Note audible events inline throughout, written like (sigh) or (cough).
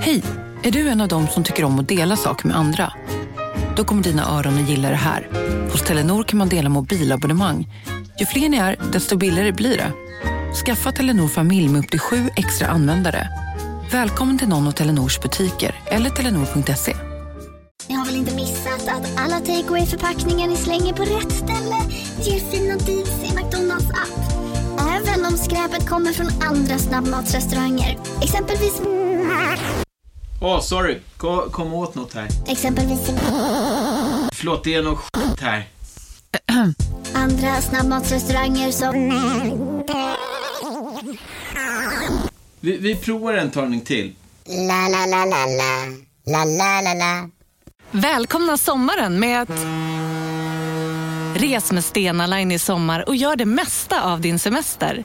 Hej! Är du en av dem som tycker om att dela saker med andra? Då kommer dina öron att gilla det här. Hos Telenor kan man dela mobilabonnemang. Ju fler ni är, desto billigare blir det. Skaffa Telenor familj med upp till sju extra användare. Välkommen till någon av Telenors butiker eller telenor.se. Ni har väl inte missat att alla takeaway förpackningar ni slänger på rätt ställe ger fina deals i McDonalds app. Om skräpet kommer från andra snabbmatsrestauranger. Exempelvis... Åh, oh, sorry. Kom, kom åt något här. Exempelvis... Förlåt, det är något skit här. Andra snabbmatsrestauranger som... Vi, vi provar en talning till. La, la, la, la, la. La, la, la, la. Välkomna sommaren med att... Res med Stena Line i sommar och gör det mesta av din semester.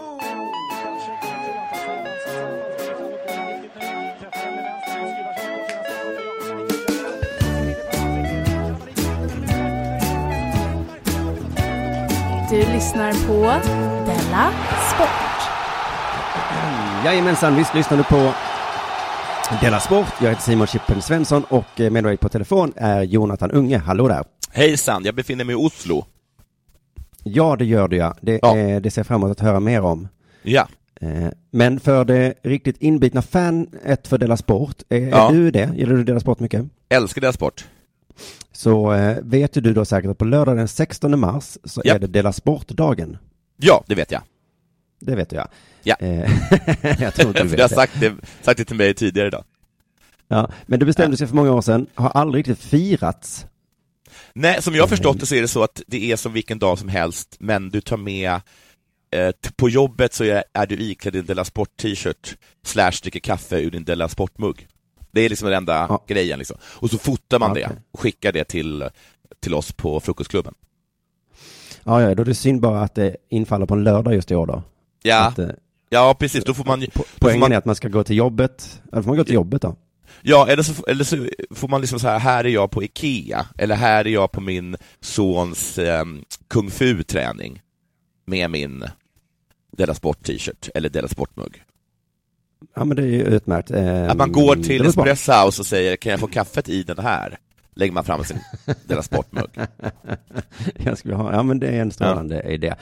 Du lyssnar på Della Sport. Jajamensan, visst lyssnar du på Della Sport. Jag heter Simon Chippen Svensson och med mig på telefon är Jonathan Unge. Hallå där. Hejsan, jag befinner mig i Oslo. Ja, det gör du ja. Det, Ja. Eh, det ser jag fram emot att höra mer om. Ja. Eh, men för det riktigt inbitna fanet för Della Sport, är, Ja. är du det? Gillar du Della Sport mycket? Älskar Della Sport. Så eh, vet ju du då säkert att på lördag den 16 mars så Ja. är det Della Sport-dagen. Ja, det vet jag. Det vet jag. Ja. Eh, (laughs) jag tror inte du (laughs) vet du har sagt det, sagt det till mig tidigare idag. Ja, men det bestämde sig för många år sedan, har aldrig riktigt firats. Nej, som jag har förstått det så är det så att det är som vilken dag som helst, men du tar med eh, på jobbet så är, är du iklädd din Della Sport t-shirt slash dricker kaffe ur din Della Sport-mugg. Det är liksom den enda Ja. grejen liksom. Och så fotar man Okej. det och skickar det till, till oss på frukostklubben. Ja, ja, då är det synd bara att det infaller på en lördag just i år då. Ja, Att, eh, ja precis, då får man po- poängen man, är att man ska gå till jobbet, eller får man gå till jobbet då? Ja, eller så, eller så får man liksom så här, här är jag på Ikea, eller här är jag på min sons eh, kung fu-träning med min Della Sport t-shirt, eller Della Sport-mugg. Ja, men det är ju utmärkt. Att man går det till. Espresso House och säger, kan jag få kaffet i den här? Lägger man fram sin Della Sport-mugg. (laughs) Jag skulle ha, ja men det är en strålande idé.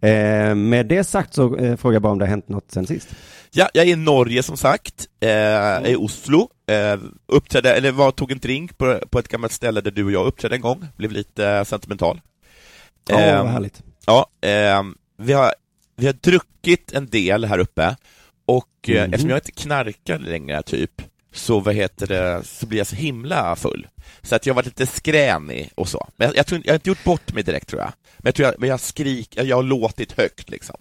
Eh, med det sagt så eh, frågar jag bara om det har hänt något sen sist. Ja, jag är i Norge som sagt, eh, i Oslo, eh, uppträdde, eller var, tog en drink på, på ett gammalt ställe där du och jag uppträdde en gång, blev lite eh, sentimental. Ja, Ehm, vad härligt. Ja, ehm, vi, har, vi har druckit en del här uppe och eh, Mhm. eftersom jag inte knarkar längre typ, så vad heter det, så blir jag så himla full. Så att jag var lite skränig och så. Men jag, jag, tror, jag har inte gjort bort mig direkt tror jag. Men jag tror jag, men jag skrik, jag har låtit högt liksom.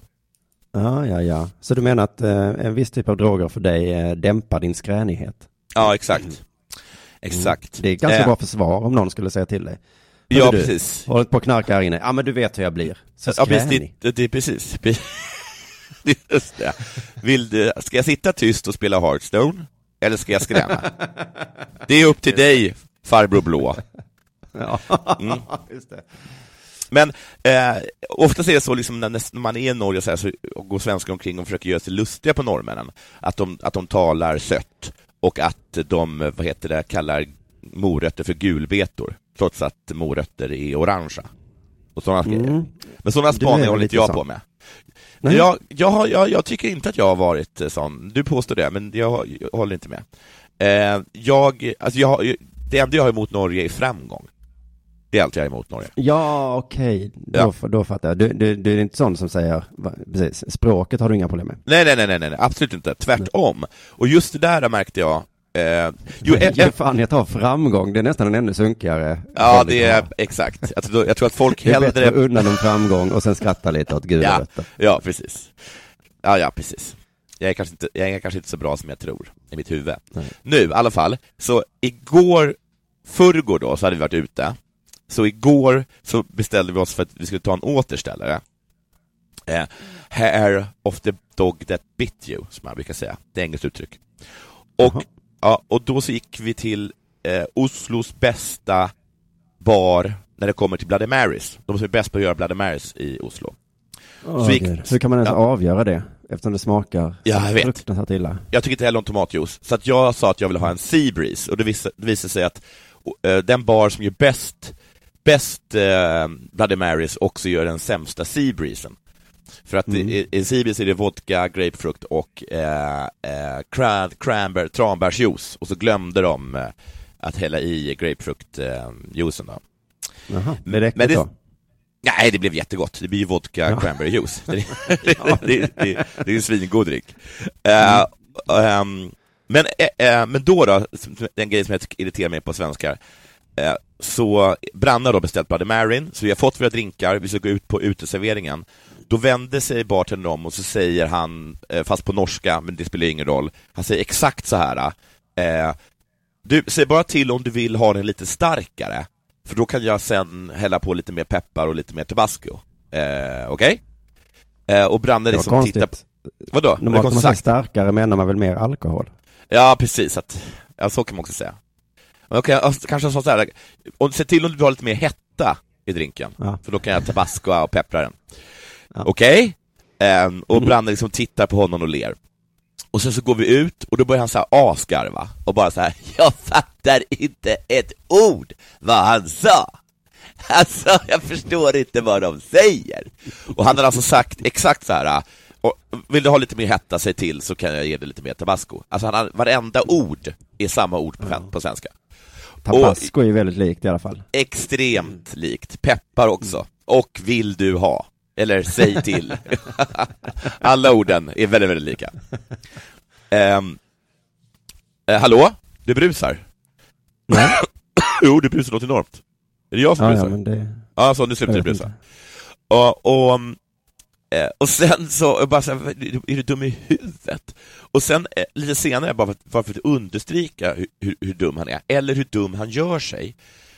Ja, ja, ja. Så du menar att eh, en viss typ av droger för dig eh, dämpar din skränighet? Ja, exakt. Exakt. Det är ganska Eh, bra försvar om någon skulle säga till dig. Ja, Hörru du, precis. Håller på att knarka här inne. Ja, men du vet hur jag blir. Så Ja, precis, skränig. det, det är precis. (laughs) Just det. Vill du, ska jag sitta tyst och spela Hearthstone? Eller ska jag skrämma? Det är upp till dig, farbror blå. Mm. (laughs) Men eh, oftast är det så liksom när, när man är i Norge så, här, så går svenskar omkring och försöker göra sig lustiga på norrmännen. Att de, att de talar sött och att de, vad heter det, kallar morötter för gulbetor, trots att morötter är orangea. Och sådana grejer. Mm. Men sådana spaningar håller lite inte jag sån. på med. Nej. Jag, jag, jag, jag tycker inte att jag har varit eh, sån, du påstår det, men jag, jag håller inte med. Eh, jag, alltså jag, det enda jag har emot Norge är framgång. Det är allt jag har emot Norge. Ja, okej. Då, Ja. då fattar jag. Du, du, du är inte sån som säger, precis, språket har du inga problem med. Nej, nej, nej, nej, nej, absolut inte. Tvärtom. Och just det där märkte jag. Eh, jo, Jo, eh, tar framgång. Det är nästan en ännu sunkigare. ja, det av- är exakt. Jag tror, jag tror att folk Det är bättre hellre... unna dem framgång och sen skratta lite åt gula Ja, ja, precis. Ja, ja, precis. Jag är, kanske inte, jag är kanske inte så bra som jag tror i mitt huvud. Nej. Nu, i alla fall, så igår, förrgår då, så hade vi varit ute. Så igår så beställde vi oss för att vi skulle ta en återställare. Eh, hair of the dog that bit you, som man brukar säga. Det är engelskt uttryck. Och, Jaha. Ja, och då så gick vi till eh, Oslos bästa bar när det kommer till Bloody Marys. De som är bäst på att göra Bloody Marys i Oslo. Åh, Så gick-. Hur kan man ens Ja. avgöra det? Eftersom det smakar Ja, jag vet. fruktansvärt illa. Jag tycker inte heller om tomatjuice, så att jag sa att jag ville ha en Sea Breeze, och det visade, det visade sig att eh, den bar som gör bäst, bäst eh, Bloody Marys också gör den sämsta Sea Breezen. För att Mm. i, i Breeze är det vodka, grapefrukt och eh, eh, cran, cranberry, tranbärsjuice, och så glömde de eh, att hälla i grapefruktjuicen då. Jaha, det Men det- då? Nej, det blev jättegott. Det blir ju vodka Ja. cranberry juice. (laughs) Det, (laughs) det, det, det, är en svingod dryck. Eh, ehm, men, eh, eh, men då, då, den grej som jag irriterar mig på svenskar, eh, så Branne har då beställt Bloody Maryn, så vi har fått våra drinkar, vi ska gå ut på uteserveringen. Då vänder sig bartendern om och så säger han, eh, fast på norska, men det spelar ingen roll, han säger exakt så här. Eh, du, säg bara till om du vill ha den lite starkare, för då kan jag sen hälla på lite mer peppar och lite mer tabasco. Eh, Okej? Eh, och Branne liksom tittar på... konstigt. Vadå? Normalt när man konstigt säger starkare menar man väl mer alkohol? Ja, precis. Att, ja, så kan man också säga. Men alltså, kanske så här, och se till om du vill ha lite mer hetta i drinken, Ja. för då kan jag tabasco och peppra den. Ja. Okej? Ehm, och Branne liksom tittar på honom och ler. Och sen så går vi ut, och då börjar han så här asgarva, och bara så här, (laughs) jag fattar inte ett ord vad han sa! Alltså, jag förstår inte vad de säger! Och han har alltså sagt exakt så här. Och vill du ha lite mer hetta, säg till så kan jag ge dig lite mer tabasco. Alltså han har, varenda ord är samma ord på, på svenska. Tabasco är ju väldigt likt i alla fall. Extremt likt. Peppar också. Och vill du ha? Eller säg till. (laughs) Alla orden är väldigt, väldigt lika. Um, hallå? Du brusar? Nej. (coughs) jo, du brusar något enormt. Är det jag som Ja, brusar? ja, men det... Ja, så nu slutar vet brusa. inte. Och, och, um, eh, och sen så, jag bara så här, är du dum i huvudet? Och sen eh, lite senare, bara för, bara för att understryka hur, hur, hur dum han är, eller hur dum han gör sig,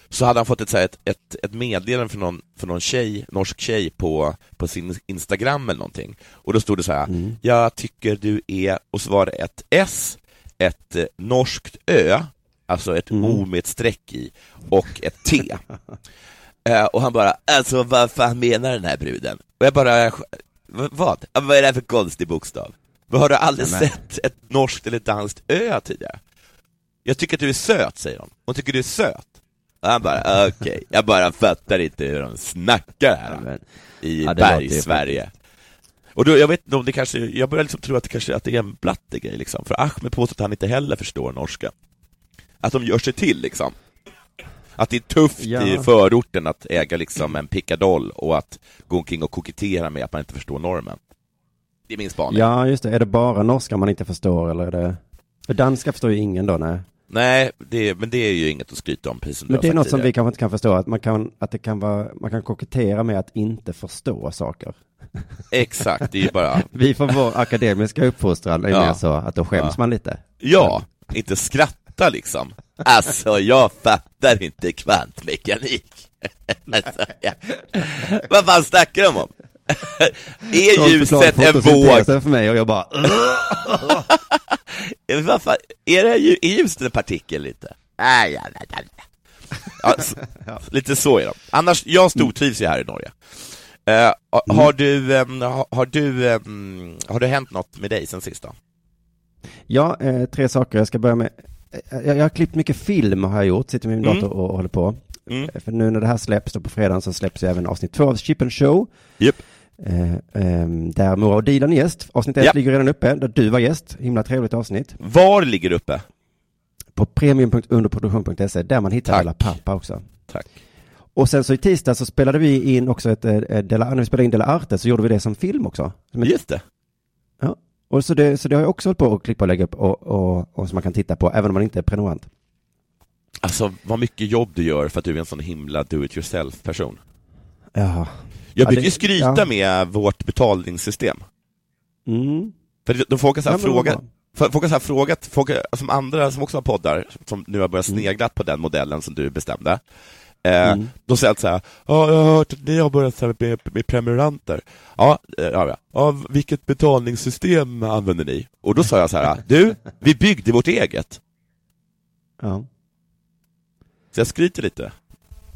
så hade han fått ett, så här, ett, ett, ett meddelande från någon, från någon tjej, norsk tjej på, på sin Instagram eller någonting. Och då stod det så här, Mm. jag tycker du är, och så var det ett S, ett eh, norskt Ö, alltså ett Mm. O med ett streck i, och ett T. (laughs) Eh, och han bara, alltså vad fan menar den här bruden? Och jag bara, "V- vad? Vad är det här för konstig bokstav? Vad Har du aldrig Nämen. sett ett norskt eller danskt ö tidigare? Jag tycker att du är söt, säger hon. Hon tycker du är söt. Och han bara, okej, jag bara fattar inte hur de snackar här Ja, i Ja, Berg-Sverige. Och då, jag vet inte om det kanske, jag börjar liksom tro att det kanske att det är en blattegrej liksom, för Ahmed påstår att han inte heller förstår norska. Att de gör sig till liksom. Att det är tufft Ja. i förorten att äga liksom en pickadoll och att gå omkring och kokettera med att man inte förstår normen. Det är min spaning. Ja, just det. Är det bara norska man inte förstår eller är det... För danska förstår ju ingen då, nej. Nej, det, men det är ju inget att skryta om, precis som Men det är något som tidigare. vi kanske inte kan förstå, att man kan, att det kan vara, man kan kokettera med att inte förstå saker. Exakt, det är ju bara, (laughs) Vi får vår akademiska uppfostran är Ja. mer så att då skäms Ja. man lite. ja, inte skratta liksom. Alltså, jag fattar inte kvantmekanik. (laughs) alltså, ja. Vad fan snackar de om? (laughs) är ljuset en våg? för mig och jag bara, (laughs) Vad fan, är, det, är ljuset en partikel lite? Nej, ja, Lite så är de. Annars, jag stortrivs ju här i Norge. Ha- Har du, ha- har du, em, har det hänt något med dig sen sist då? ja, eh, tre saker. Jag ska börja med, jag, jag har klippt mycket film har jag gjort, sitter med min Mm. dator och, håller på. Mm. Eh, För nu när det här släpps då på fredagen så släpps ju även avsnitt två av Chip and Show. Japp. Eh, ehm, där Mora och Dilan är gäst. Avsnitt ett Japp. ligger redan uppe, där du var gäst. Himla trevligt avsnitt. Var ligger det uppe? På premium.underproduktion.se, där man hittar Tack. hela pappa också. Tack. Och sen så i tisdag så spelade vi in också ett, eh, Dela, när vi spelade in Dela Arte så gjorde vi det som film också. Som ett, Just det. Och så det, så det har jag också hållit på att klippa och lägga upp och, och, och som man kan titta på, även om man inte är prenumerant. Alltså, vad mycket jobb du gör för att du är en sån himla do-it-yourself-person. Ja. Jag Ja, brukar ju skryta ja. med vårt betalningssystem. Mm. För de folk har så här Ja, frågat, folk har så frågat, folk som andra som också har poddar, som nu har börjat Mm. snegla på den modellen som du bestämde, Mm. Då säger jag så här, ja, jag har hört att ni har börjat så med, med prenumeranter. Ja, eh, ja, ja. ja, vilket betalningssystem använder ni? Och då sa jag så här, du, vi byggde vårt eget. Ja. Så jag skryter lite.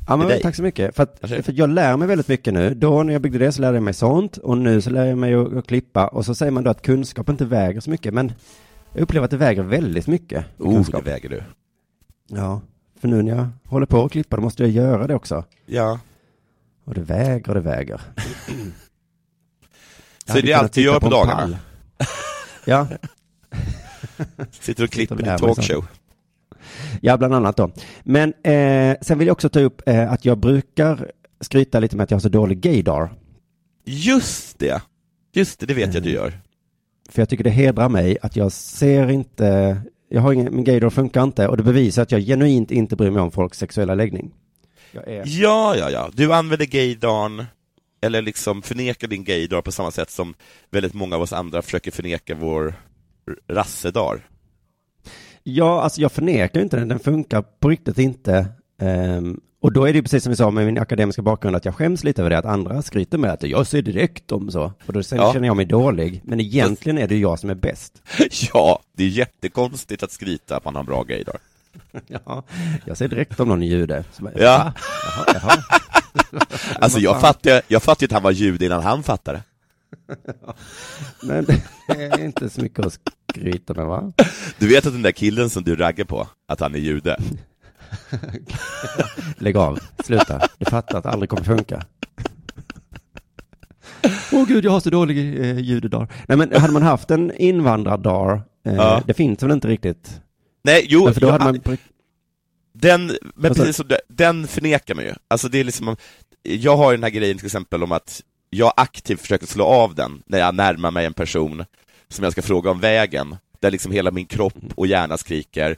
Ja, men tack så mycket. För att, för att jag lär mig väldigt mycket nu. Då när jag byggde det så lärde jag mig sånt och nu så lär jag mig att, att klippa och så säger man då att kunskap inte väger så mycket men jag upplever att det väger väldigt mycket. Oh, kunskap. det väger du. Ja, för nu när jag håller på att klippa då måste jag göra det också. Ja. Och det väger och det väger. (clears throat) Så det är allt du gör på en dagarna? (laughs) Ja, (laughs) Sitter och klipper din talkshow. ja, bland annat då. Men eh, sen vill jag också ta upp eh, att jag brukar skryta lite med att jag har så dålig gaydar. Just det. Just det, det vet jag du gör. För jag tycker det hedrar mig att jag ser inte, jag har ingen, min gaydar funkar inte och det bevisar att jag genuint inte bryr mig om folks sexuella läggning. Är, Ja, ja, ja. Du använder gaydarn, eller liksom förnekar din gaydar på samma sätt som väldigt många av oss andra försöker förneka vår rassedar. ja, alltså jag förnekar inte den, den funkar på riktigt inte. Ehm, och då är det ju precis som vi sa med min akademiska bakgrund att jag skäms lite över det att andra skryter med att jag ser direkt om så. Och då sen Ja. känner jag mig dålig. Men egentligen är det jag som är bäst. (laughs) Ja, det är jättekonstigt att skryta att man har bra gaydar. (laughs) Ja, jag ser direkt om någon är jude. Bara, Ja. "Va? Jaha, jaha. (laughs) Alltså jag fattar, jag fattar ju att han var jude innan han fattade. Men det är inte så mycket att skryta med va? Du vet att den där killen som du raggar på, att han är jude? (laughs) Lägg av, sluta. Du fattar att det aldrig kommer funka. Åh gud, jag har så dålig eh, judedag. Nej men hade man haft en invandrardag, eh, Ja. det finns väl inte riktigt? Nej, jo, Men för då jag- hade man... Den, men precis som den förnekar man ju. Alltså det är liksom, jag har ju den här grejen till exempel om att jag aktivt försöker slå av den när jag närmar mig en person som jag ska fråga om vägen, där liksom hela min kropp och hjärna skriker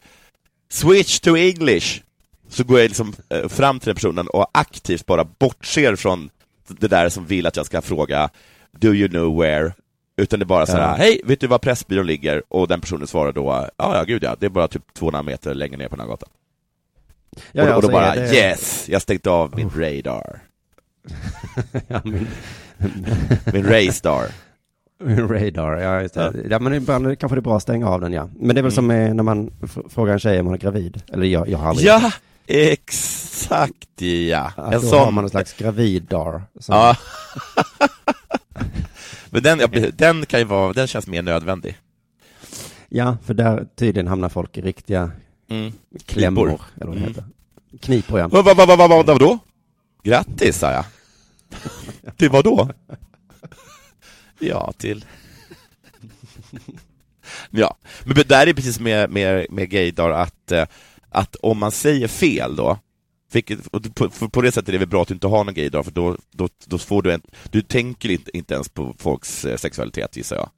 Switch to English! Så går jag liksom eh, fram till den personen och aktivt bara bortser från det där som vill att jag ska fråga Do you know where? Utan det är bara så här, Ja. hej, vet du var Pressbyrån ligger? Och den personen svarar då, ja, ja, gud ja, det är bara typ 200 meter längre ner på den här gatan. Ja, och, ja, och då bara, det- yes, jag stängt av min radar. (laughs) ja, min, Min (laughs) raystar. Radar, ja just det. Ja. men ibland kanske det är bra att stänga av den ja. Men det är väl som Mm. eh, när man frågar en tjej om hon är gravid. Eller jag, jag har aldrig Ja, exakt ja. Att En då har sån. man en slags graviddar. som- (laughs) Ja. Men den, den kan ju vara, den känns mer nödvändig. ja, för där tydligen hamnar folk i riktiga Mm. klämmor. Knipor. Eller vad det Mm. heter. Knipor ja. Vad, vad, vad, vad, vad, vad, vadå? Grattis, sa jag. (laughs) Till vad då? Ja, till... Ja, men det där är precis med, med, med gaydar att, eh, att om man säger fel då, vilket, på, på det sättet är det väl bra att du inte har någon gaydar, för då, då, då får du en, du tänker inte, inte ens på folks eh, sexualitet gissar jag.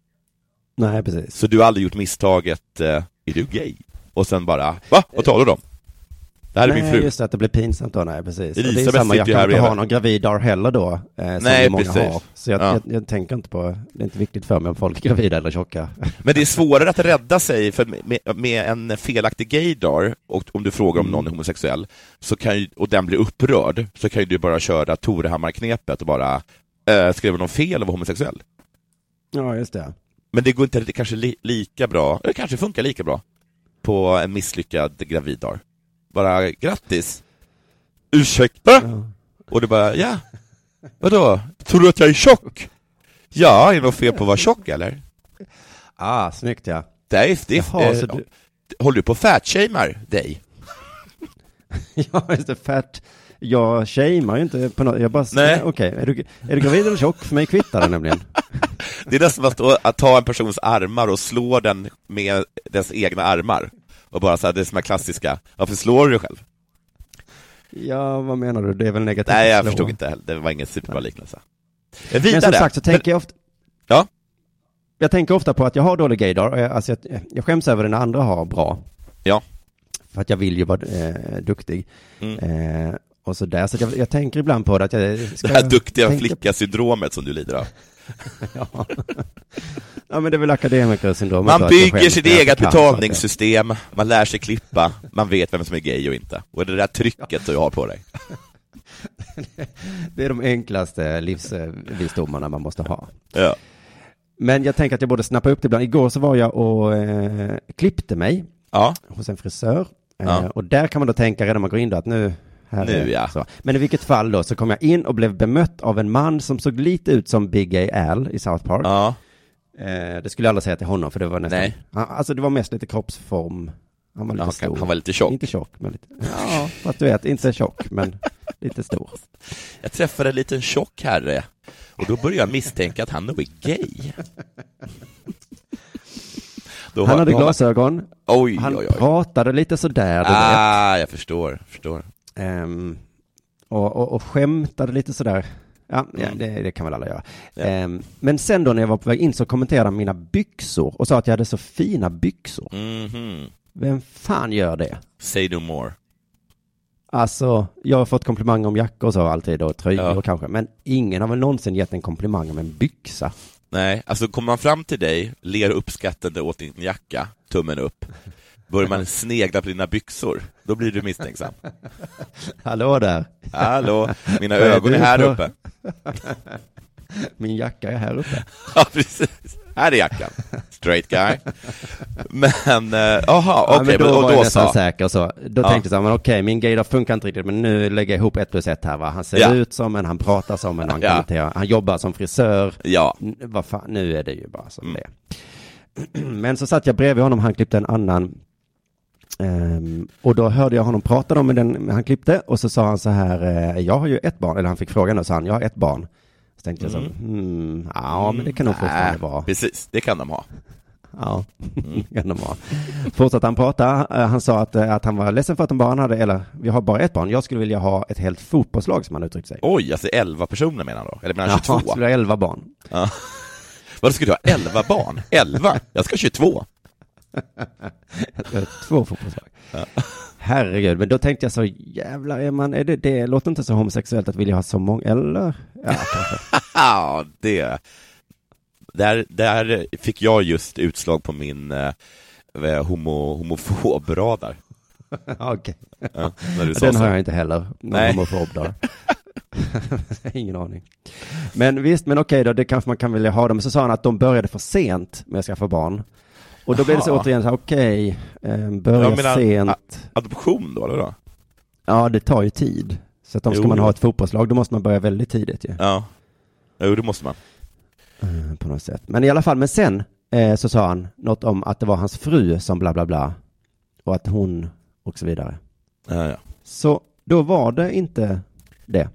Nej, precis. Så du har aldrig gjort misstaget, eh, är du gay? Och sen bara, va? Vad talar du om? Det här är Nej, min fru. just det, att det blir pinsamt då, nej precis. Och det är Elisabeth samma, jag sitter ju här kan inte ha någon graviddar heller då, eh, som Nej, många precis. har. Så jag, Ja. jag, jag tänker inte på, det är inte viktigt för mig om folk är gravida eller tjocka. (laughs) Men det är svårare att rädda sig, för med, med en felaktig gaydar, och om du frågar om någon är homosexuell, så kan ju, och den blir upprörd, så kan ju du bara köra Torehammar-knepet och bara, det vara någon fel att vara homosexuell? Ja, just det. Men det går inte det kanske li, lika bra, det kanske funkar lika bra, på en misslyckad graviddar. Bara, grattis! Ursäkta? Ja. Och du bara, ja, vadå? Tror du att jag är tjock? Ja, är det något fel på att vara tjock eller? Ah, snyggt ja. Det är, det Jaha, eh, så du- Håller du på att fatshamar dig? (laughs) Ja, just det, fett. Jag shamear ju inte på något, jag bara, okej, är, du, är du gravid eller tjock? För mig kvittar det nämligen. (laughs) Det är nästan att, stå- att ta en persons armar och slå den med dess egna armar. Och bara så här, det är som är klassiska, varför slår du dig själv? Ja, vad menar du? Det är väl negativt Nej, jag förstod inte heller, det var ingen superbra liknelse. Men Vidare. som sagt så tänker jag ofta... Ja. Jag tänker ofta på att jag har dålig gaydar, och jag, alltså jag, jag skäms över det när andra har bra. Ja. För att jag vill ju vara eh, duktig. Mm. Eh, och så där, så jag, jag tänker ibland på det att jag ska... Det här duktiga tänka- flicka-syndromet som du lider av. (laughs) ja. ja, men det är väl akademikersyndromet. Man bygger sitt eget betalningssystem, man lär sig klippa, man vet vem som är gay och inte. Och det där trycket du har på dig. (laughs) Det är de enklaste livsvisdomarna man måste ha. Ja. Men jag tänker att jag borde snappa upp det ibland. Igår så var jag och eh, klippte mig Ja, hos en frisör. Eh, Ja. Och där kan man då tänka redan när man går in då att nu, här Nu, ja. så. Men i vilket fall då så kom jag in och blev bemött av en man som såg lite ut som Big Gay Al i South Park. ja. Eh, det skulle jag aldrig säga till honom för det var nästan, Nej. Han, alltså det var mest lite kroppsform. Han var lite Ja, stor. han var lite tjock. Inte tjock, men lite, ja, fast du vet, inte tjock, men lite stor. Jag träffade en liten tjock herre och då började jag misstänka att han nog är gay. Då Han hade glasögon, Oj, han oj, oj. pratade lite sådär, du vet. Ah, jag förstår, förstår. Ehm, och, och, och skämtade lite sådär. Ja, ja Mm. det, det kan väl alla göra. Ja. Ehm, men sen då när jag var på väg in så kommenterade han mina byxor och sa att jag hade så fina byxor. Mhm. Vem fan gör det? Say no more. Alltså, jag har fått komplimanger om jackor och så alltid och tröjor Ja. kanske, men ingen har väl någonsin gett en komplimang om en byxa. Nej, alltså kommer man fram till dig, ler uppskattande åt din jacka, tummen upp, börjar man snegla på dina byxor, då blir du misstänksam. (laughs) Hallå där, Hallå, mina ögon är här uppe. (laughs) min jacka är här uppe. (laughs) Ja, precis. Här är jackan. Straight guy. Men, eh, jaha, Ja, okej, men då men- och var då jag nästan sa... säker så. Då Ja. tänkte jag så här, men okej, min gaydar funkar inte riktigt, men nu lägger jag ihop ett plus ett här va. Han ser Ja. ut som en, han pratar som en, han Ja. kommenterar, han jobbar som frisör. Ja, N- Vad fan, nu är det ju bara som Mm. det. (clears throat) Men så satt jag bredvid honom, han klippte en annan. Ehm, och då hörde jag honom prata om den han klippte och så sa han så här, eh, jag har ju ett barn, eller han fick frågan och sa han, jag har ett barn. Så tänkte jag så, Mm. hmm, ja men det kan nog fortfarande Nej, vara. precis, det kan de ha. Ja, (laughs) Mm. kan de ha. Fortsatte han prata, eh, han sa att, eh, att han var ledsen för att de bara han hade, eller vi har bara ett barn, jag skulle vilja ha ett helt fotbollslag som han uttryckte sig. Oj, alltså 11 personer menar han då? Eller menar Ja, han 22? han skulle ha elva barn. Ja. Vad ska du ha? 11 barn? 11? Jag ska ha 22. (laughs) Jag Två fotbollslag. Herregud, men då tänkte jag så jävlar, är man, är det, det låter inte så homosexuellt att vilja ha så många, eller? Ja. (laughs) Ja, det... Där, där fick jag just utslag på min eh, homo, homofobradar. (laughs) Okej. Ja, Den så. har jag inte heller, Nej. homofob då. Ingen aning. Men visst, men okej då, det kanske man kan vilja ha dem. Så sa han att de började för sent med att skaffa barn. Och då blev det så återigen så här, okej, eh, börja Jag menar, sent. Adoption då, eller då? Ja, det tar ju tid. Så att om ska man ha ett fotbollslag, då måste man börja väldigt tidigt ju. Ja. Jo, det måste man. Eh, På något sätt. Men i alla fall, men sen eh, så sa han något om att det var hans fru som bla bla bla. Och att hon och så vidare. Ja, ja. Så då var det inte det.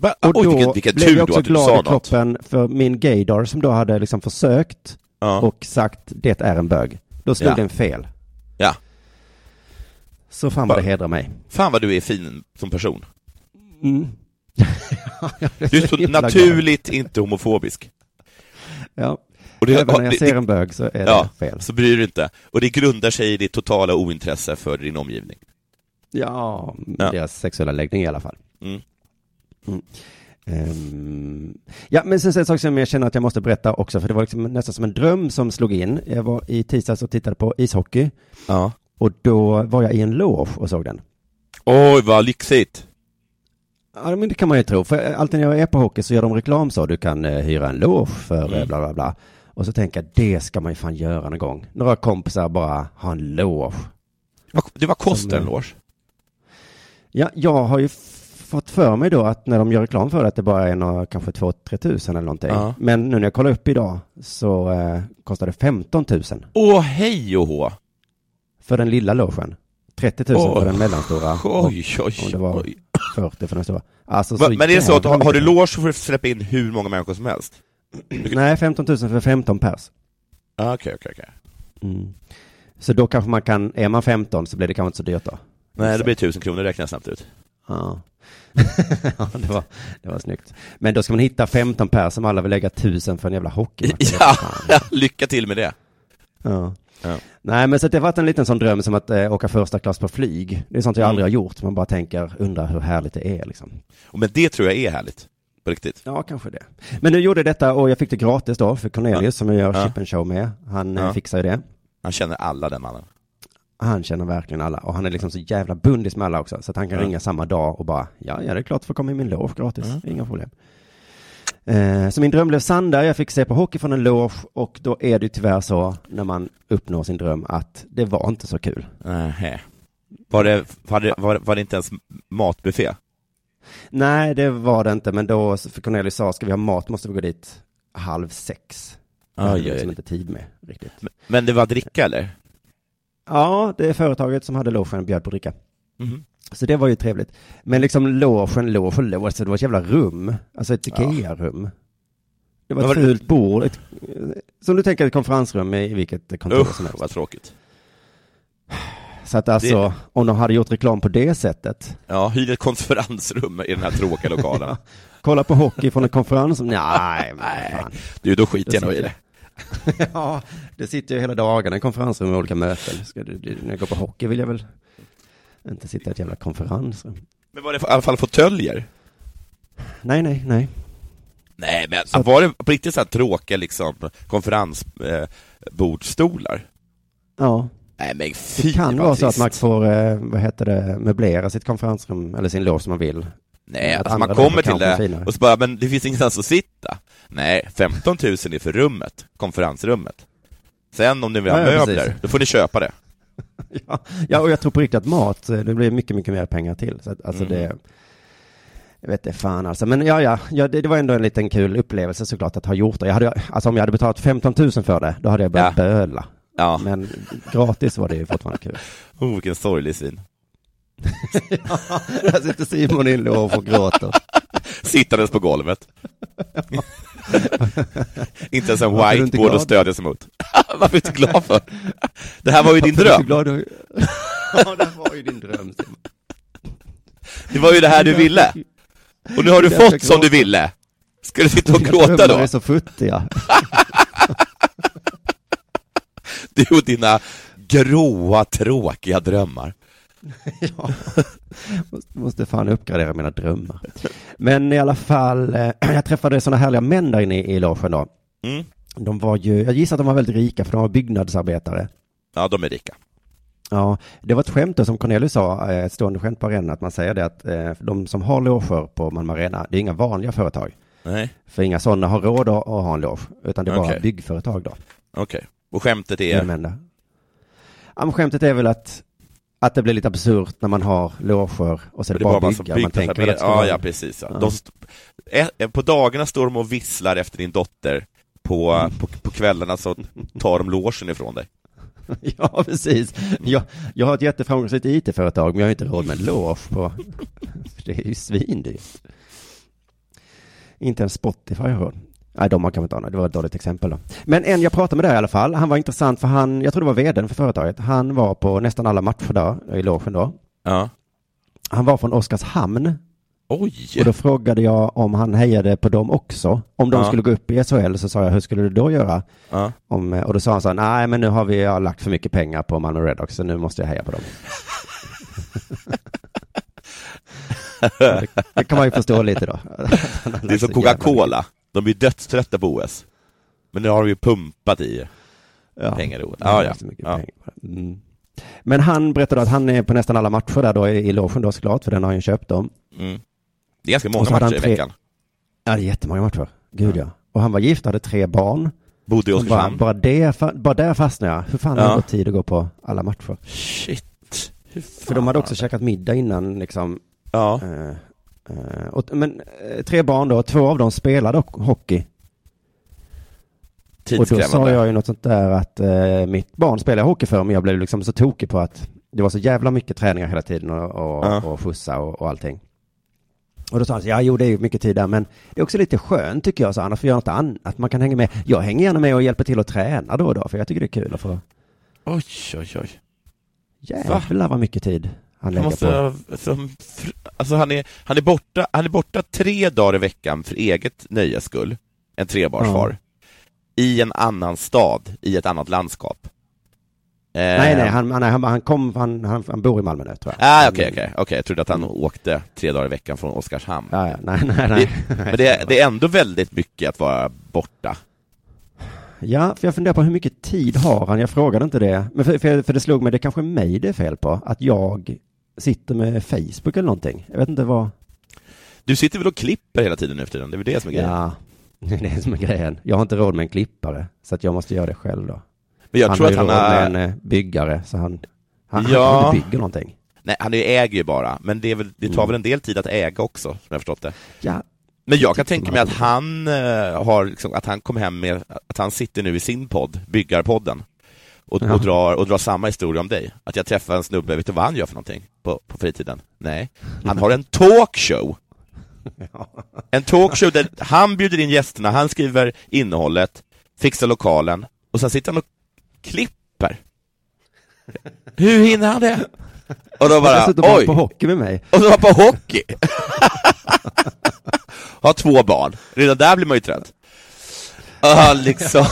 Va? Och Oj, då vilken, vilken blev jag också glad i kroppen för min gaydar som då hade liksom försökt Ja. och sagt det är en bög. Då slog Ja. den fel. Ja. Så fan vad det hedrar mig. Fan vad du är fin som person. Mm. (laughs) Du (laughs) är så naturligt inte homofobisk. Ja. Och det, Även när jag det- ser en bög så är ja, det fel. så bryr du inte. Och det grundar sig i ditt totala ointresse för din omgivning. Ja, Ja. deras sexuella läggning i alla fall. Mm. Mm. Ehm, ja, men sen det en sak som jag känner att jag måste berätta också, för det var liksom nästan som en dröm som slog in. Jag var i tisdags och tittade på ishockey Ja. och då var jag i en loge och såg den. Oj, vad lyxigt. Ja, men det kan man ju tro, för alltid när jag är på hockey så gör de reklam så, du kan eh, hyra en loge för eh, Mm. bla bla bla. Och så tänker jag, det ska man ju fan göra någon gång. Några kompisar bara ha en loge. Det var kostar en eh, loge? Ja, jag har ju fått för mig då att när de gör reklam för det att det bara är några, kanske 2-3 tusen eller någonting. Ja. Men nu när jag kollar upp idag så eh, kostar det 15 000 Åh, hej och hå. för den lilla logen. 30 000 Åh, för den mellanstora. och Oj, oj, om det var- oj. 40 för den stora. Alltså, Va, Men är det så att har, har du loge så får du släppa in hur många människor som helst? Nej, 15 000 för 15 pers. Ah, Okej, okej, okej. Mm. Så då kanske man kan, är man 15 så blir det kanske inte så dyrt då. Nej, det blir tusen kronor, räknar jag snabbt ut. Ja. (laughs) ja, det var, det var snyggt. Men då ska man hitta 15 pers som alla vill lägga 1000 för en jävla hockeymatch. Ja, Fan. lycka till med det. Ja. Ja. Nej, men så det har varit en liten sån dröm som att eh, åka första klass på flyg. Det är sånt jag Mm. aldrig har gjort. Man bara tänker, undrar hur härligt det är liksom. Men det tror jag är härligt. På riktigt? Ja, kanske det. Men nu gjorde jag detta och jag fick det gratis då för Cornelius som jag gör Ja. Chip and Show med. Han eh, Ja. fixar ju det. Han känner alla den mannen. Han känner verkligen alla och han är liksom så jävla bundis med alla också så att han kan Ja. ringa samma dag och bara ja, ja det är klart får komma i min loge gratis, Ja. inga problem. Eh, så min dröm blev sann där, jag fick se på hockey från en loge och då är det tyvärr så när man uppnår sin dröm att det var inte så kul. Nähä. Var det, var, det, var, var det inte ens matbuffé? Nej, det var det inte, men då, för Cornelius sa, ska vi ha mat måste vi gå dit halv sex. Det hade liksom inte tid med riktigt. Men det var dricka eller? Ja, det är företaget som hade logen bjöd på dricka. Mhm. Så det var ju trevligt. Men liksom logen, loge och loge, så det var ett jävla rum. Alltså ett Ikea-rum. Det var ett det- fult bord. Ett, som du tänker ett konferensrum i vilket kontor som Usch, helst. vad tråkigt. Så att alltså, Det- om de hade gjort reklam på det sättet. Ja, hyr ett konferensrum i den här tråkiga lokalen. (laughs) Kolla på hockey från ett konferensrum. Nej, fan. Du, då skiter jag nog i det. (laughs) Ja, det sitter ju hela dagen i konferensrum med olika möten. Ska du, du, när jag går på hockey vill jag väl inte sitta i ett jävla konferensrum. Men var det i alla fall fåtöljer? Nej, nej, nej. Nej, men Så- var det på riktigt så här tråkiga liksom konferensbordstolar? Eh? Ja, Nej men det fy kan vad vara så att man får, eh, vad heter det, möblera sitt konferensrum eller sin loge som man vill. Nej, att alltså man kommer till det finare. och så bara, men det finns ingenstans att sitta. Nej, 15 000 är för rummet, konferensrummet. Sen om ni vill ha ja, möbler, precis. då får ni köpa det. (laughs) Ja, ja, och jag tror på riktigt att mat, eh, det blir mycket, mycket mer pengar till. Så att, alltså Mm. det, jag vet inte fan alltså. Men ja, ja, ja det, det var ändå en liten kul upplevelse såklart att ha gjort det. Jag hade, alltså om jag hade betalat 15 000 för det, då hade jag börjat Ja. böla. Ja, Men gratis var det ju fortfarande kul. (laughs) oh, vilken sorglig syn. (laughs) Där sitter Simon i loge och gråter. Sittandes på golvet. inte ens en whiteboard att stödja sig mot. (laughs) Varför är du inte glad för? Det här var ju din dröm. du (laughs) Ja, det var ju din dröm. Simon. Det var ju det här du ville. Och nu har du Jag fått som du ville. Ska du sitta och gråta då? är så futtiga. Du och dina gråa, tråkiga drömmar. (laughs) Ja, måste, måste fan uppgradera mina drömmar. Men i alla fall, eh, (clears throat) jag träffade sådana härliga män där inne i, logen då. Mm. De var ju, jag gissar att de var väldigt rika för de var byggnadsarbetare. Ja, de är rika. Ja, det var ett skämt då som Cornelius sa, eh, ett stående skämt på arenan, att man säger det att eh, de som har loger på Malmö Arena, det är inga vanliga företag. Nej, För inga sådana har råd att, ha en loge, utan det är bara Okej. byggföretag då. okej. Och skämtet är. Ja, men skämtet är väl att, att det blir lite absurt när man har loger och så är det, bara massa bygga. Man tänker ska Ja, ja, precis. Ja. Ja. De st- eh, på dagarna står de och visslar efter din dotter. På, Mm. på, på kvällarna så tar de logen ifrån dig. (laughs) Ja, precis. Jag, jag har ett jätteframgångsrikt IT-företag, men jag har inte råd med en loge på... (laughs) Det är ju svindyrt. Inte ens Spotify har råd. Nej, de har kanske inte ha det var ett dåligt exempel då. Men en jag pratade med där i alla fall, han var intressant för han, jag tror det var vdn för företaget, han var på nästan alla matcher där, i logen då. Ja. Han var från Oskarshamn Oj! och då frågade jag om han hejade på dem också. Om de Ja. skulle gå upp i SHL så sa jag, hur skulle du då göra? Ja. Om, och då sa han så här, nej men nu har vi ja, lagt för mycket pengar på Malmö Redhawks så nu måste jag heja på dem. det, (laughs) det kan man ju förstå lite då. Det är som (laughs) Coca-Cola. De blir dödströtta på OS. Men nu har de ju pumpat i ja. pengar i OS. Ja, Ja, ja. ja. Ja. Mm. Men han berättade att han är på nästan alla matcher där då i, logen då såklart, för den har han ju köpt dem. Mm. Det är ganska många matcher han i tre- veckan. Ja, det är jättemånga matcher. Gud ja. Och han var gift, hade tre barn. Bodde i bara, Oskarshamn. bara, det, bara där fastnade jag. Hur fan har Ja. han fått tid att gå på alla matcher? Shit. För de hade också käkat middag innan liksom. Ja. Eh, och, men eh, tre barn då, två av dem spelade ho- hockey. Och då sa jag ju något sånt där att eh, mitt barn spelar hockey för men jag blev liksom så tokig på att det var så jävla mycket träningar hela tiden och, och, Ja. och skjutsa och, och allting. Och då sa han så, ja jo det är ju mycket tid där men det är också lite skönt tycker jag så annars får jag något annat, man kan hänga med. Jag hänger gärna med och hjälper till att träna då och då för jag tycker det är kul att få, Oj, oj, oj. jävlar vad mycket tid han lägger måste, på. fr- alltså han är, han är borta, han är borta tre dagar i veckan för eget nöjes skull. En trebarnsfar. I en annan stad, i ett annat landskap. Nej, nej, han, han, han, han kom, han, han, han bor i Malmö nu tror jag. Ah, okej, okej. Jag trodde att han åkte tre dagar i veckan från Oskarshamn. Ja, ja, nej, nej, nej. Men det, är- det är ändå väldigt mycket att vara borta. Ja, för jag funderar på hur mycket tid har han? Jag frågade inte det. Men för, för, för det slog mig, det är kanske mig det är fel på. Att jag sitter med Facebook eller någonting. Jag vet inte vad. Du sitter väl och klipper hela tiden nu för tiden? Det är väl det som är grejen? Ja, (laughs) det är det som är grejen. Jag har inte råd med en klippare. Så att jag måste göra det själv då. Men jag han tror att han har... med en eh, byggare. Så han, han, Ja. han bygger någonting. Nej, han äger ju bara, men det, är väl, det tar Mm. väl en del tid att äga också, som jag förstått det. Ja, Men jag kan tänka mig att han eh, har, liksom, att han kom hem med, att han sitter nu i sin podd, Byggarpodden, och, Ja. och, drar, och drar samma historia om dig. Att jag träffar en snubbe, vet du vad han gör för någonting på, på fritiden? Nej. Han har en talkshow. (laughs) En talkshow där han bjuder in gästerna, han skriver innehållet, fixar lokalen, och sen sitter han och klipper. Hur hinner han det? Och då bara, Dessutom var oj! på hockey med mig. Och så var på hockey! (laughs) Har två barn, redan där blir man ju trött. Ja, liksom.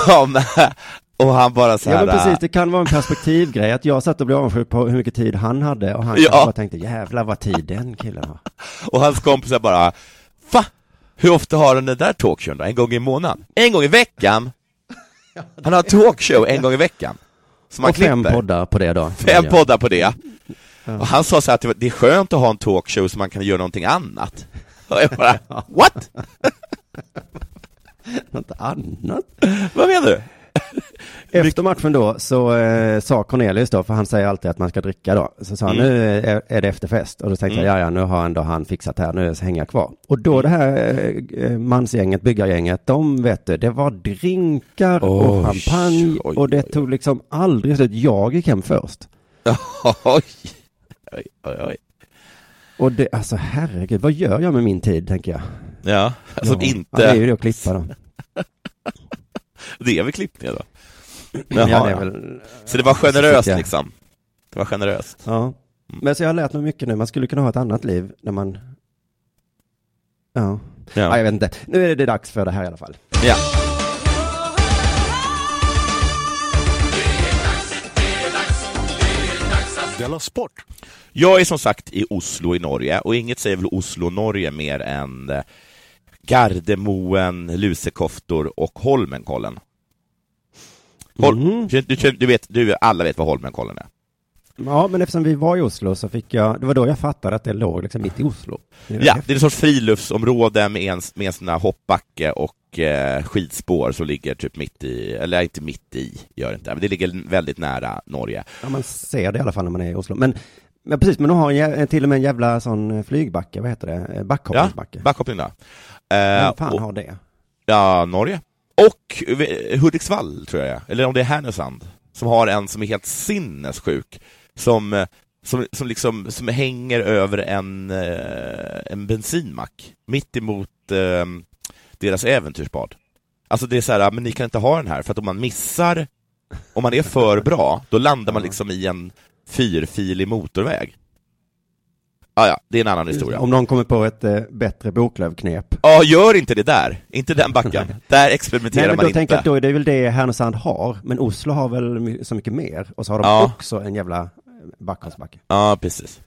Och han bara så här. Ja men precis, det kan vara en perspektivgrej. Att jag satt och blev avundsjuk på hur mycket tid han hade. Och han Ja. bara tänkte, jävlar vad tid den killen har. (laughs) Och hans kompisar bara, va? Hur ofta har han den där talkshowen då? En gång i månaden? En gång i veckan? (laughs) Han har talkshow en gång i veckan. Som han Och fem klipper. poddar på det då. Fem Ja. poddar på det. Och han sa så här att det är skönt att ha en talkshow så man kan göra någonting annat. (laughs) Och jag bara, what? Något annat. Vad menar du? (laughs) Efter matchen då så eh, sa Cornelius då, för han säger alltid att man ska dricka då, så sa han Mm. nu är, är det efterfest och då tänkte jag ja ja nu har ändå han fixat här, nu hänger jag kvar. Och då det här eh, mansgänget, byggargänget, de vet du, det var drinkar och Oj, champagne oj, och det oj. tog liksom aldrig slut. Jag gick hem först. (laughs) Oj, oj, oj, oj. Och det, alltså herregud, vad gör jag med min tid tänker jag? Ja, alltså ja. inte, Ja, det är ju det att klippa då. (laughs) det är väl klippningar då? Ja, Jaha, det ja. väl, Så det var generöst jag- liksom? Det var generöst? ja. Men så jag har lärt mig mycket nu, man skulle kunna ha ett annat liv när man Ja. ja, jag vet inte. Nu är det dags för det här i alla fall. ja. Della Sport! Jag är som sagt i Oslo i Norge, och inget säger väl Oslo-Norge mer än Gardermoen, lusekoftor och Holmenkollen. Hol- Mhm. du, du, du vet, du, alla vet vad Holmenkollen är? Ja, men eftersom vi var i Oslo så fick jag, det var då jag fattade att det låg liksom mitt i Oslo. Det Ja, det är en sorts friluftsområde med en, med en sån här hoppbacke och eh, skidspår som ligger typ mitt i, eller inte mitt i, gör det inte, men det ligger väldigt nära Norge. Ja, man ser det i alla fall när man är i Oslo. Men, men precis, men de har en, till och med en jävla sån flygbacke, vad heter det? Eh, Ja, Backhoppningsbacke. backhoppning då. Eh, Vem fan och, har det? Ja, Norge. Och eh, Hudiksvall, tror jag, eller om det är Härnösand, som har en som är helt sinnessjuk, som, eh, som, som liksom som hänger över en, eh, en bensinmack, mitt emot eh, deras äventyrsbad. Alltså det är så här, men ni kan inte ha den här, för att om man missar, om man är för bra, då landar man liksom i en fyrfilig motorväg. Ah, ja, det är en annan historia. Om någon kommer på ett eh, bättre boklövknep. Ja, gör inte det där. Inte den backen. (laughs) Där experimenterar Nej, men man då inte. tänker jag att då är det väl det Härnösand har, men Oslo har väl så mycket mer. Och så har de Ja. också en jävla backhoppningsbacke. Ja, precis.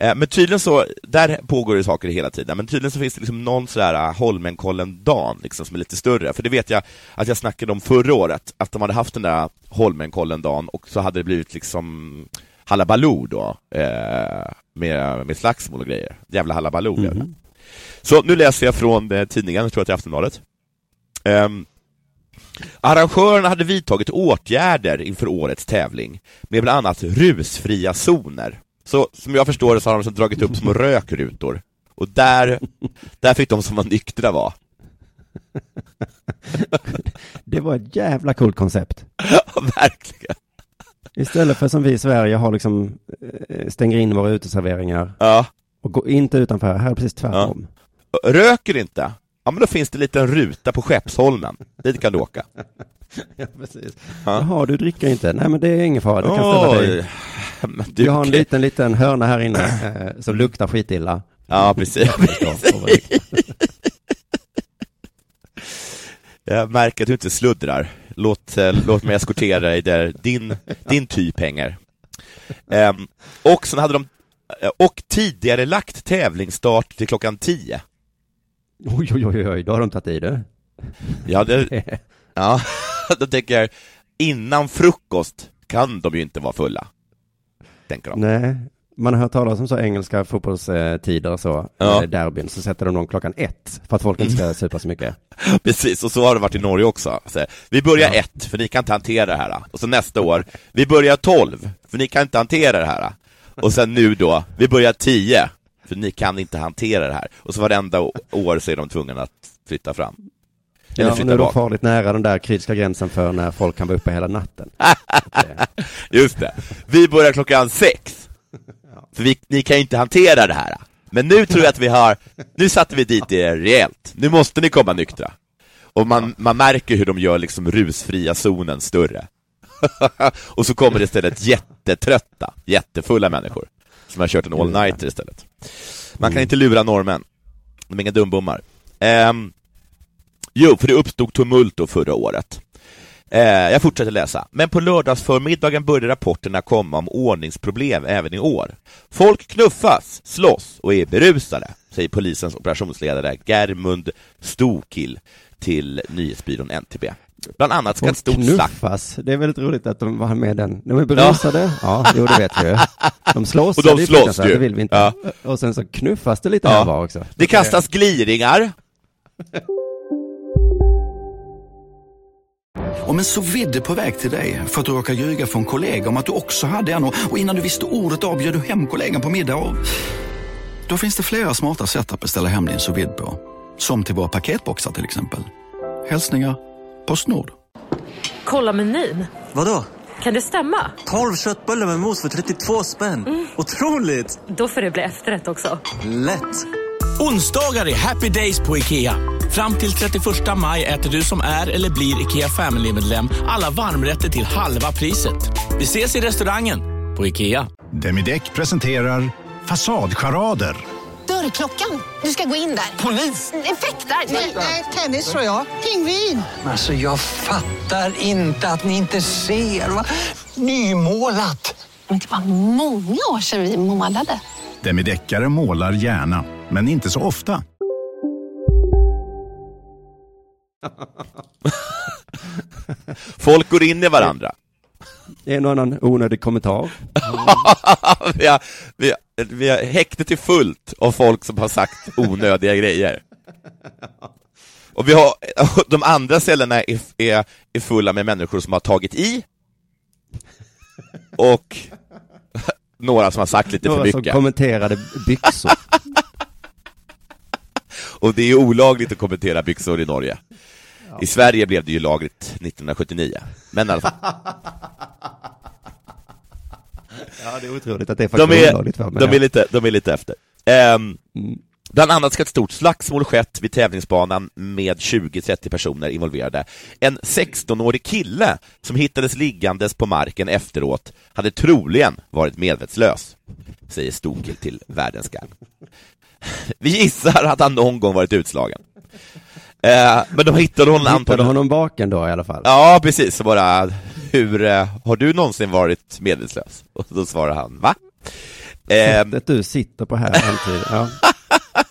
Eh, Men tydligen så, där pågår det saker hela tiden, men tydligen så finns det liksom någon sådär eh, Holmenkollen-dan liksom, som är lite större, för det vet jag att jag snackade om förra året, att de hade haft den där Holmenkollen-dan och så hade det blivit liksom halabaloo då, eh, med, med slagsmål och grejer. Jävla det. Mhm. Så nu läser jag från eh, tidningen, jag tror att det är Aftonbladet. Um, arrangörerna hade vidtagit åtgärder inför årets tävling med bland annat rusfria zoner. Så som jag förstår det så har de dragit upp små (laughs) rökrutor. Och där, där fick de som var nyktra vara. (laughs) Det var ett jävla coolt koncept. (laughs) Ja, verkligen. Istället för som vi i Sverige har liksom, eh, stänger in våra uteserveringar Ja. och går inte utanför. Här är precis tvärtom. Röker inte? Ja, men då finns det en liten ruta på Skeppsholmen. Dit kan du åka. (laughs) Ja, precis. Ja. Jaha, du dricker inte? Nej, men det är ingen fara. Du kan ställa dig. Men Du du, har en liten, liten hörna här inne eh, som luktar skitilla. Ja, precis. Jag (laughs) märker att du inte sluddrar. Låt, eh, låt mig eskortera dig där din, din typ hänger. Ehm, och sen hade de eh, och tidigare lagt tävlingsstart till klockan 10. Oj, oj, oj, oj, då har de tagit i det. Ja, det, (laughs) ja, (laughs) då tänker jag, innan frukost kan de ju inte vara fulla. Tänker de. Nej, man har hört talas om så engelska fotbollstider och så, Ja. ja. derbyn, så sätter de dem klockan ett för att folk inte ska supa så mycket. (laughs) Precis, och så har det varit i Norge också. Så, vi börjar ett, för ni kan inte hantera det här. Och så nästa år, vi börjar tolv, för ni kan inte hantera det här. Och sen nu då, vi börjar tio, för ni kan inte hantera det här. Och så varenda år så är de tvungna att flytta fram. Eller Ja, nu är de farligt nära den där kritiska gränsen för när folk kan vara uppe hela natten. (laughs) Just det. Vi börjar klockan sex. För vi, ni kan ju inte hantera det här. Men nu tror jag att vi har, nu satte vi dit er rejält. Nu måste ni komma nyktra. Och man, man märker hur de gör liksom rusfria zonen större. (laughs) och så kommer det istället jättetrötta, jättefulla människor som har kört en all-nighter istället. Man kan inte lura norrmän. De är inga dumbommar. Ehm, jo, för det uppstod tumult då förra året. Eh, jag fortsätter läsa. Men på lördagsförmiddagen började rapporterna komma om ordningsproblem även i år. Folk knuffas, slåss och är berusade, säger polisens operationsledare Germund Stokil till nyhetsbyrån NTB. Bland annat ska ett stort knuffas, det är väldigt roligt att de var med den. De är berusade, ja, jo det vet vi ju. De slåss, (laughs) Och de slåss ju. det vill vi inte. Ja. Och sen så knuffas det lite Ja. här var också. Det kastas gliringar, (laughs) Om en så vidde på väg till dig för att du råkar ljuga från kollega om att du också hade en och innan du visste ordet av du hem kollegan på middag och... Då finns det flera smarta sätt att beställa hem din sous på. Som till våra paketboxar till exempel. Hälsningar Postnord. Kolla menyn. Vadå? Kan det stämma? 12 köttbullar med mos för 32 spänn. Otroligt! Då får det bli efterrätt också. Lätt! Onsdagar är happy days på IKEA. Fram till 31 maj äter du som är eller blir IKEA Family-medlem alla varmrätter till halva priset. Vi ses i restaurangen på IKEA. Demideck presenterar Fasadcharader. Dörrklockan. Du ska gå in där. Polis? Effektar? Nej, tennis tror jag. Pingvin. Alltså jag fattar inte att ni inte ser. Va? Nymålat! Men det var många år sedan vi målade. Demideckare målar gärna, men inte så ofta. (laughs) folk går in i varandra. En och annan onödig kommentar. (laughs) vi, har, vi, har, vi har häktet är fullt av folk som har sagt onödiga grejer. Och vi har, (laughs) de andra cellerna är, är, är fulla med människor som har tagit i, och några som har sagt lite för Några som mycket. kommenterade byxor. Och det är olagligt att kommentera byxor i Norge. I Sverige blev det ju lagligt 1979. Men i alla fall. (laughs) Ja, det är otroligt att det är de faktiskt är, olagligt. va? Men de, är lite, de är lite efter. Ehm, Bland annat ska ett stort slagsmål skett vid tävlingsbanan med 20-30 personer involverade. En 16-årig kille som hittades liggandes på marken efteråt hade troligen varit medvetslös, säger Stokil till Världens Gang. Vi gissar att han någon gång varit utslagen. Eh, men de hittade honom Hittade antagligen... honom vaken då i alla fall? Ja, precis. Så bara, hur, eh, har du någonsin varit medvetslös? Och då svarar han, va? Eh, Sättet du sitter på här antyder, ja.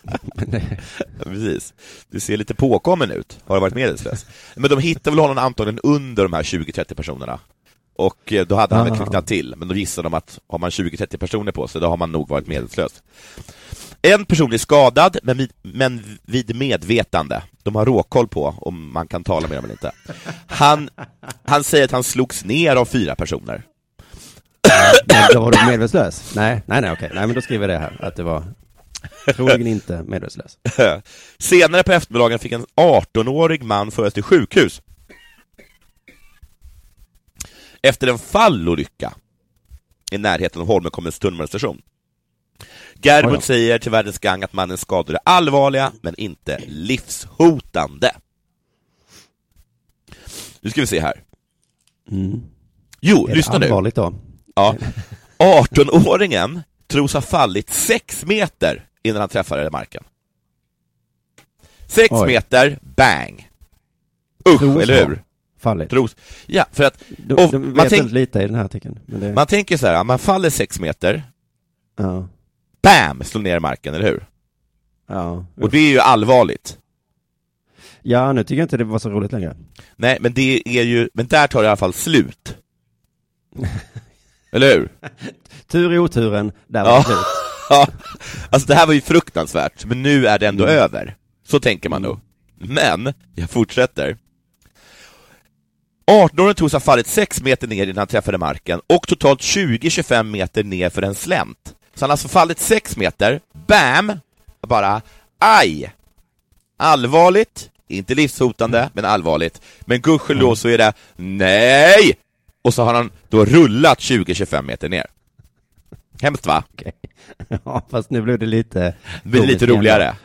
Ja, (laughs) precis. Du ser lite påkommen ut. Har du varit medvetslös? Men de hittade väl honom antagligen under de här 20-30 personerna. Och då hade han väl kvicknat till, men då gissade de att har man 20-30 personer på sig, då har man nog varit medvetslös. En person är skadad, men vid, men vid medvetande. De har råkoll på om man kan tala med dem eller inte. Han, han säger att han slogs ner av fyra personer. Men då var du medvetslös? Nej, nej, nej, okej. Nej, men då skriver jag det här, att det var troligen inte medvetslös. Senare på eftermiddagen fick en 18-årig man föras till sjukhus efter en fallolycka i närheten av Holmenkollens tunnelbanestation. Då. säger till Världens Gang att mannens skador är allvarliga, men inte livshotande. Nu ska vi se här. Jo, Mm. Är det lyssna nu. då? Ja. 18-åringen tros ha fallit sex meter innan han träffade marken. Sex Oj. meter, bang! Usch, Tros eller hur? fallit. Tros. Ja, för att... De, de man vet tänk- lite i den här artikeln. Det, Man tänker så här, man faller sex meter, ja, BAM! Slår ner i marken, eller hur? ja. Och det är ju allvarligt. ja, nu tycker jag inte det var så roligt längre. Nej, men det är ju, men där tar det i alla fall slut. Eller hur? (laughs) Tur i oturen, där var Ja. det slut. (laughs) Ja, alltså det här var ju fruktansvärt, men nu är det ändå Mm. över. Så tänker man nog. Men, jag fortsätter. 18-åringen tros ha fallit 6 meter ner innan han träffade marken och totalt 20-25 meter ner för en slänt. Så han har alltså fallit 6 meter, BAM! Bara, aj! Allvarligt, inte livshotande, men allvarligt. Men gudskelov så är det, nej! Och så har han då rullat 20-25 meter ner. Hemskt va? Okej. (laughs) Ja, fast nu blev det lite... Det blir lite roligare.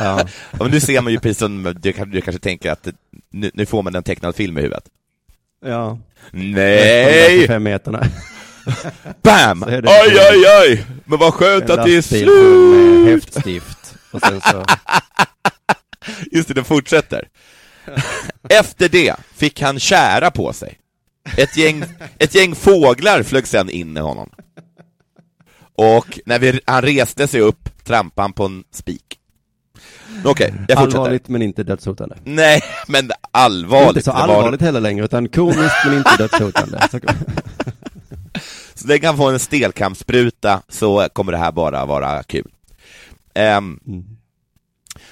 Ja. (laughs) Men nu ser man ju precis som, du, du kanske tänker att nu, nu får man en tecknad film i huvudet. Ja. Nej! Fem meterna. (laughs) Bam! Aj, aj, aj! Men vad skönt att det är full med slut! häftstift. Och sen så... (laughs) Just det, den fortsätter. (laughs) Efter det fick han kära på sig. Ett gäng, ett gäng fåglar flög sedan in i honom. Och när vi, han reste sig upp trampade han på en spik. Okej, jag fortsätter. Allvarligt men inte dödshotande. Nej, men allvarligt. Inte så Det var- allvarligt heller längre, utan komiskt men inte dödshotande. Så, länge han får en stelkampsspruta så kommer det här bara vara kul. Um,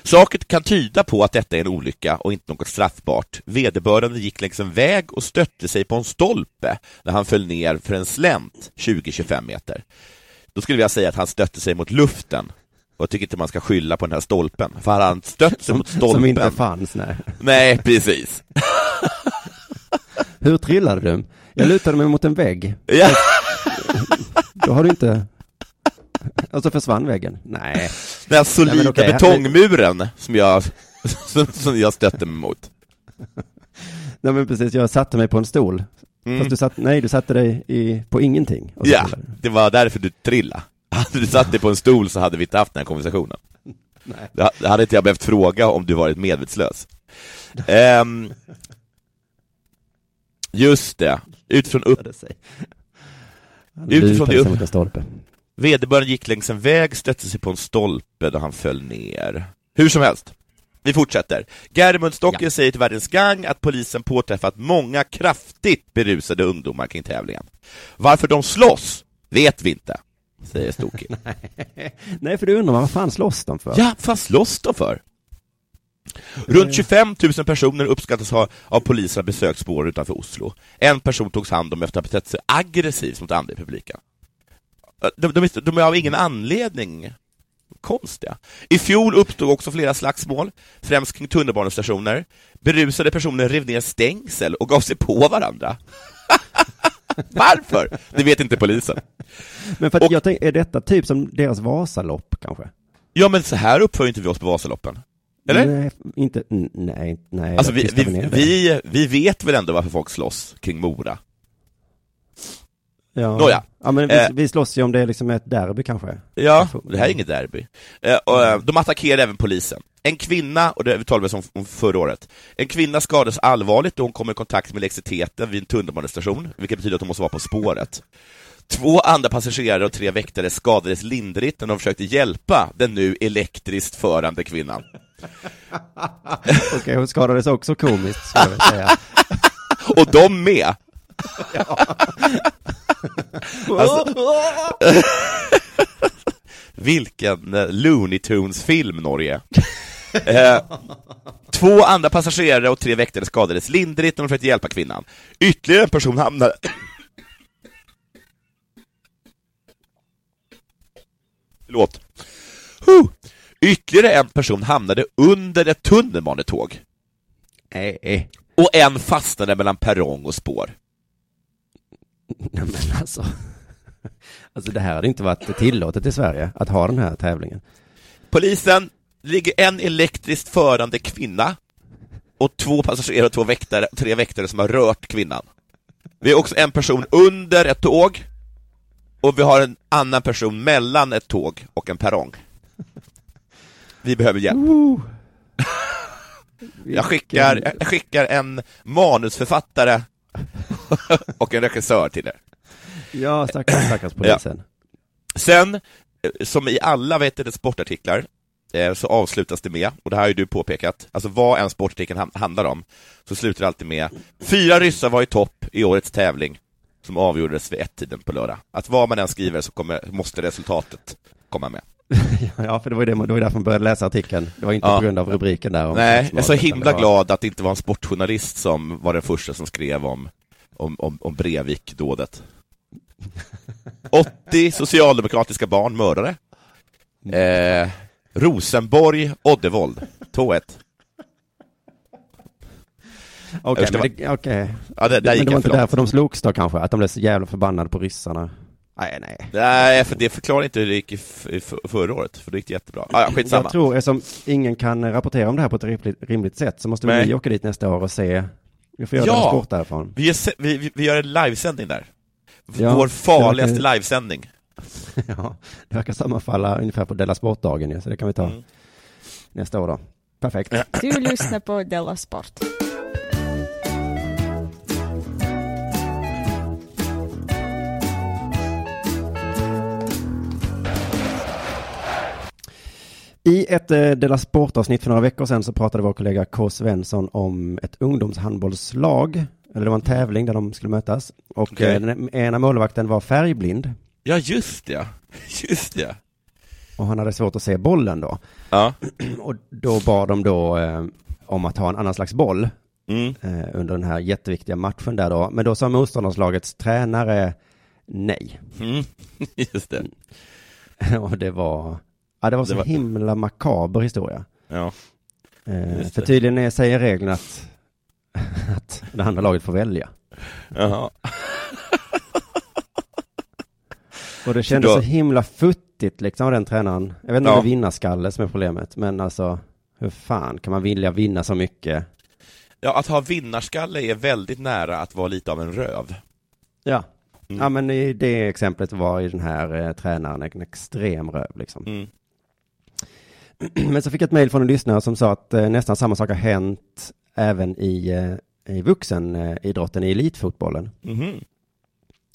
Saker kan tyda på att detta är en olycka och inte något straffbart. Vederbörande gick längs en väg och stötte sig på en stolpe när han föll ner för en slänt 20-25 meter. Då skulle jag säga att han stötte sig mot luften. Och jag tycker inte man ska skylla på den här stolpen, för hade han stött sig som, mot stolpen... som inte fanns, nej. Nej, precis. (laughs) Hur trillade du? Jag lutade mig mot en vägg. Ja. Då har du inte... Och så försvann väggen. Nej. Den här solida Nej, okej, betongmuren som jag, som, jag stötte mig mot. Nej men precis, jag satte mig på en stol. Mm. Fast du satt, nej du satte dig i, på ingenting. Ja, det var därför du trillade. Hade du satt dig på en stol så hade vi inte haft den här konversationen. Nej. Då hade inte jag behövt fråga om du varit medvetslös. Ehm, just det, utifrån upp... Utifrån det upp... stolpe. Vederbörande gick längs en väg, stötte sig på en stolpe då han föll ner. Hur som helst. Vi fortsätter. Germund Stocker säger till Världens Gang att polisen påträffat många kraftigt berusade ungdomar kring tävlingen. Varför de slåss vet vi inte, säger Stoker. (laughs) Nej, för du undrar vad fan slåss de för? Ja, vad slåss de för? Runt 25 000 personer uppskattas ha av polisen besökt spåren utanför Oslo. En person togs hand om efter att ha betett sig aggressivt mot andra i publiken. De, de, de är av ingen anledning konstiga. I fjol uppstod också flera slagsmål, främst kring tunnelbanestationer. Berusade personer rev ner stängsel och gav sig på varandra. (laughs) Varför? Det vet inte polisen. Men för att jag tänker, är detta typ som deras Vasalopp kanske? Ja, men så här uppför inte vi oss på Vasaloppen. Eller? Nej, inte, nej, nej. Alltså vi, vi, vi, vi vet väl ändå varför folk slåss kring Mora? Ja. Nåja. Ja, men vi, Eh. vi slåss ju om det är liksom ett derby kanske. Ja, det här är inget derby. Eh, och, eh, de attackerade även polisen. En kvinna, och det talade vi om förra året, en kvinna skadades allvarligt då hon kom i kontakt med elektriciteten vid en tunnelbanestation, vilket betyder att hon måste vara på spåret. Två andra passagerare och tre väktare skadades lindrigt när de försökte hjälpa den nu elektriskt förande kvinnan. (laughs) Okej, hon skadades också komiskt, ska jag säga. (laughs) Och de med! (laughs) Alltså, vilken eh, Looney Tunes-film, Norge. Eh, två andra passagerare och tre väktare skadades lindrigt när de försökte hjälpa kvinnan. Ytterligare en person hamnade... (coughs) Förlåt. Huh. Ytterligare en person hamnade under ett tunnelbanetåg. Nej. Och en fastnade mellan perrong och spår. Nej, men alltså. Alltså det här hade inte varit tillåtet i Sverige, att ha den här tävlingen. Polisen ligger en elektriskt förande kvinna och två passagerare och två väktare, tre väktare som har rört kvinnan. Vi har också en person under ett tåg och vi har en annan person mellan ett tåg och en perrong. Vi behöver hjälp. Jag skickar, jag skickar en manusförfattare och en regissör till er. Ja, stackars, stackars polisen. Sen, eh, som i alla vet du, sportartiklar, eh, så avslutas det med, och det här har ju du påpekat, alltså vad en sportartikel handlar om, så slutar det alltid med Fyra ryssar var i topp i årets tävling, som avgjordes vid ett-tiden på lördag. Att vad man än skriver så kommer, måste resultatet komma med. (laughs) Ja, för det var ju det, det var därför man började läsa artikeln. Det var inte Ja. på grund av rubriken där. Nej, jag är så himla var- glad att det inte var en sportjournalist som var den första som skrev om, om, om, om Breivik-dådet. 80 (laughs) socialdemokratiska barn mördade. Eh, Rosenborg, Oddevold, 2-1. Okej, det men det, okej. Ja, det- men det var inte därför de slogs då kanske? Att de blev så jävla förbannade på ryssarna? Nej, nej. Nej, för det förklarar inte hur det gick i, förra året, för det gick jättebra. Ah, ja, skitsamma. Jag tror, eftersom ingen kan rapportera om det här på ett rimligt, rimligt sätt, så måste Nej. vi åka dit nästa år och se. Vi får göra Ja. sport därifrån. Vi, gör se- vi, vi, gör en livesändning där. Ja, Vår farligaste verkar- livesändning. (laughs) ja, det verkar sammanfalla ungefär på Della Sportdagen, så det kan vi ta Mm. nästa år då. Perfekt. Du lyssnar på Della Sport. I ett eh, Della Sport-avsnitt för några veckor sedan så pratade vår kollega K. Svensson om ett ungdomshandbollslag, eller det var en tävling där de skulle mötas. Och Okej. eh, den ena målvakten var färgblind Ja, just ja. (laughs) Just ja. och han hade svårt att se bollen då. Ja. (clears throat) Och då bad de då eh, om att ha en annan slags boll Mm. eh, under den här jätteviktiga matchen där då. Men då sa motståndarlagets tränare nej. Mm. (laughs) Just det. (laughs) och det var, ja det var så Det var- himla makaber historia. Ja. Eh, för tydligen är- säger reglerna att, (laughs) att det andra laget får välja. Jaha. Och det kändes då- så himla futtigt liksom av den tränaren. Jag vet inte Ja. om det är vinnarskalle som är problemet, men alltså hur fan kan man vilja vinna så mycket? Ja, att ha vinnarskalle är väldigt nära att vara lite av en röv. Ja. Mm. Ja, men i det exemplet var ju den här eh, tränaren en extrem röv liksom. Mm. (clears throat) Men så fick jag ett mejl från en lyssnare som sa att eh, nästan samma sak har hänt även i, eh, i vuxenidrotten, i elitfotbollen.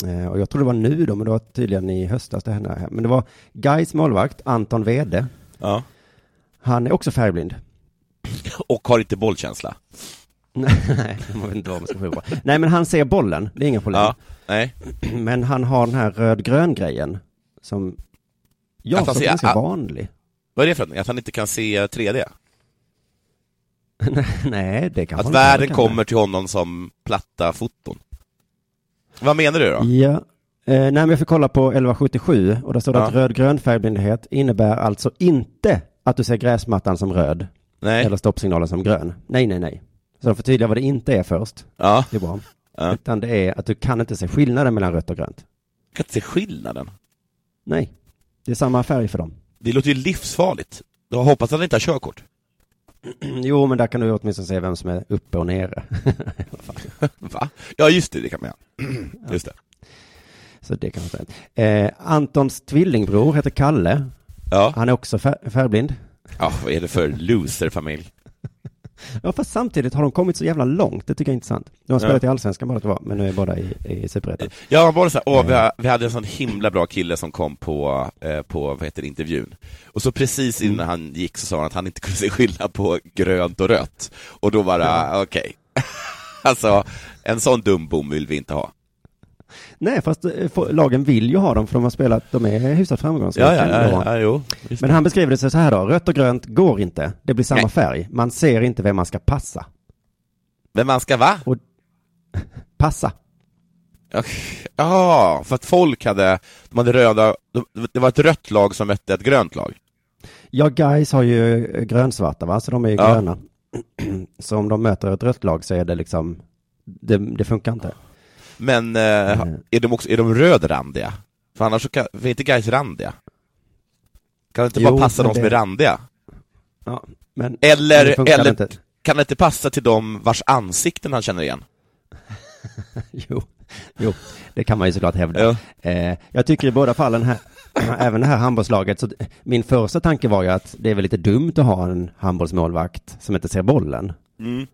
Eh, och jag tror det var nu då, men det var tydligen i höstas det hände. Men det var Gais målvakt, Anton Wede. Ja. Han är också färgblind. (laughs) Och har inte bollkänsla. (laughs) Nej, man vet inte vad man ska på. Nej, men han ser bollen, det är inga problem. Ja. Nej. (clears throat) Men han har den här röd-grön grejen som jag Att han ser- ganska vanlig. Vad är det för något? Att han inte kan se 3D? (laughs) Nej, det kan Att man världen kan kommer till honom som platta foton? Vad menar du då? Ja. Eh, nej, men jag fick kolla på 1177 och där står det Ja. att röd-grön färgblindhet innebär alltså inte att du ser gräsmattan som röd Nej. eller stoppsignalen som grön. Nej, nej, nej. Så de förtydligar vad det inte är först. Ja. Det är bra. Ja. Utan det är att du kan inte se skillnaden mellan rött och grönt. Jag kan inte se skillnaden. Nej. Det är samma färg för dem. Det låter ju livsfarligt. Jag hoppas att han inte har körkort. (clears throat) Jo, men där kan du åtminstone se vem som är uppe och nere. (laughs) Va? Ja, just det, det kan man göra. (clears throat) Just det. Så det kan man säga. Eh, Antons tvillingbror heter Kalle. Ja. Han är också fär- färgblind. Ja, vad är det för loser-familj? Ja, fast samtidigt har de kommit så jävla långt. Det tycker jag är intressant. De har Ja. spelat i Allsvenskan båda två, men nu är båda i, i Superettan. Ja, bara så här, åh, vi, ha- vi hade en sån himla bra kille som kom på, eh, på vad heter det, intervjun. Och så precis innan han gick så sa han att han inte kunde se skillnad på grönt och rött. Och då bara, okej. (laughs) alltså, en sån dum bom vill vi inte ha. Nej, fast eh, lagen vill ju ha dem för de har spelat, de är hyfsat framgångsrika. Ja, ja, ja, ja, jo. Men han beskriver det så här då, rött och grönt går inte. Det blir samma Nej. färg. Man ser inte vem man ska passa. Men man ska va? Och, (laughs) passa. Ja, för att folk hade, de hade röda, det var ett rött lag som mötte ett grönt lag. Ja, guys har ju grönsvarta va, så de är ju Ja. gröna. (clears throat) så om de möter ett rött lag så är det liksom, det, det funkar inte. Men eh, är de också, är de rödrandiga? För annars så kan, är inte guys randiga? Kan det inte Jo, bara passa men de som är randiga? Ja, men men Eller, funkar eller inte. kan det inte passa till de vars ansikten han känner igen? (laughs) Jo, jo, det kan man ju såklart hävda. Eh, jag tycker i båda fallen här, (clears throat) även det här handbollslaget, så min första tanke var ju att det är väl lite dumt att ha en handbollsmålvakt som inte ser bollen. Mm.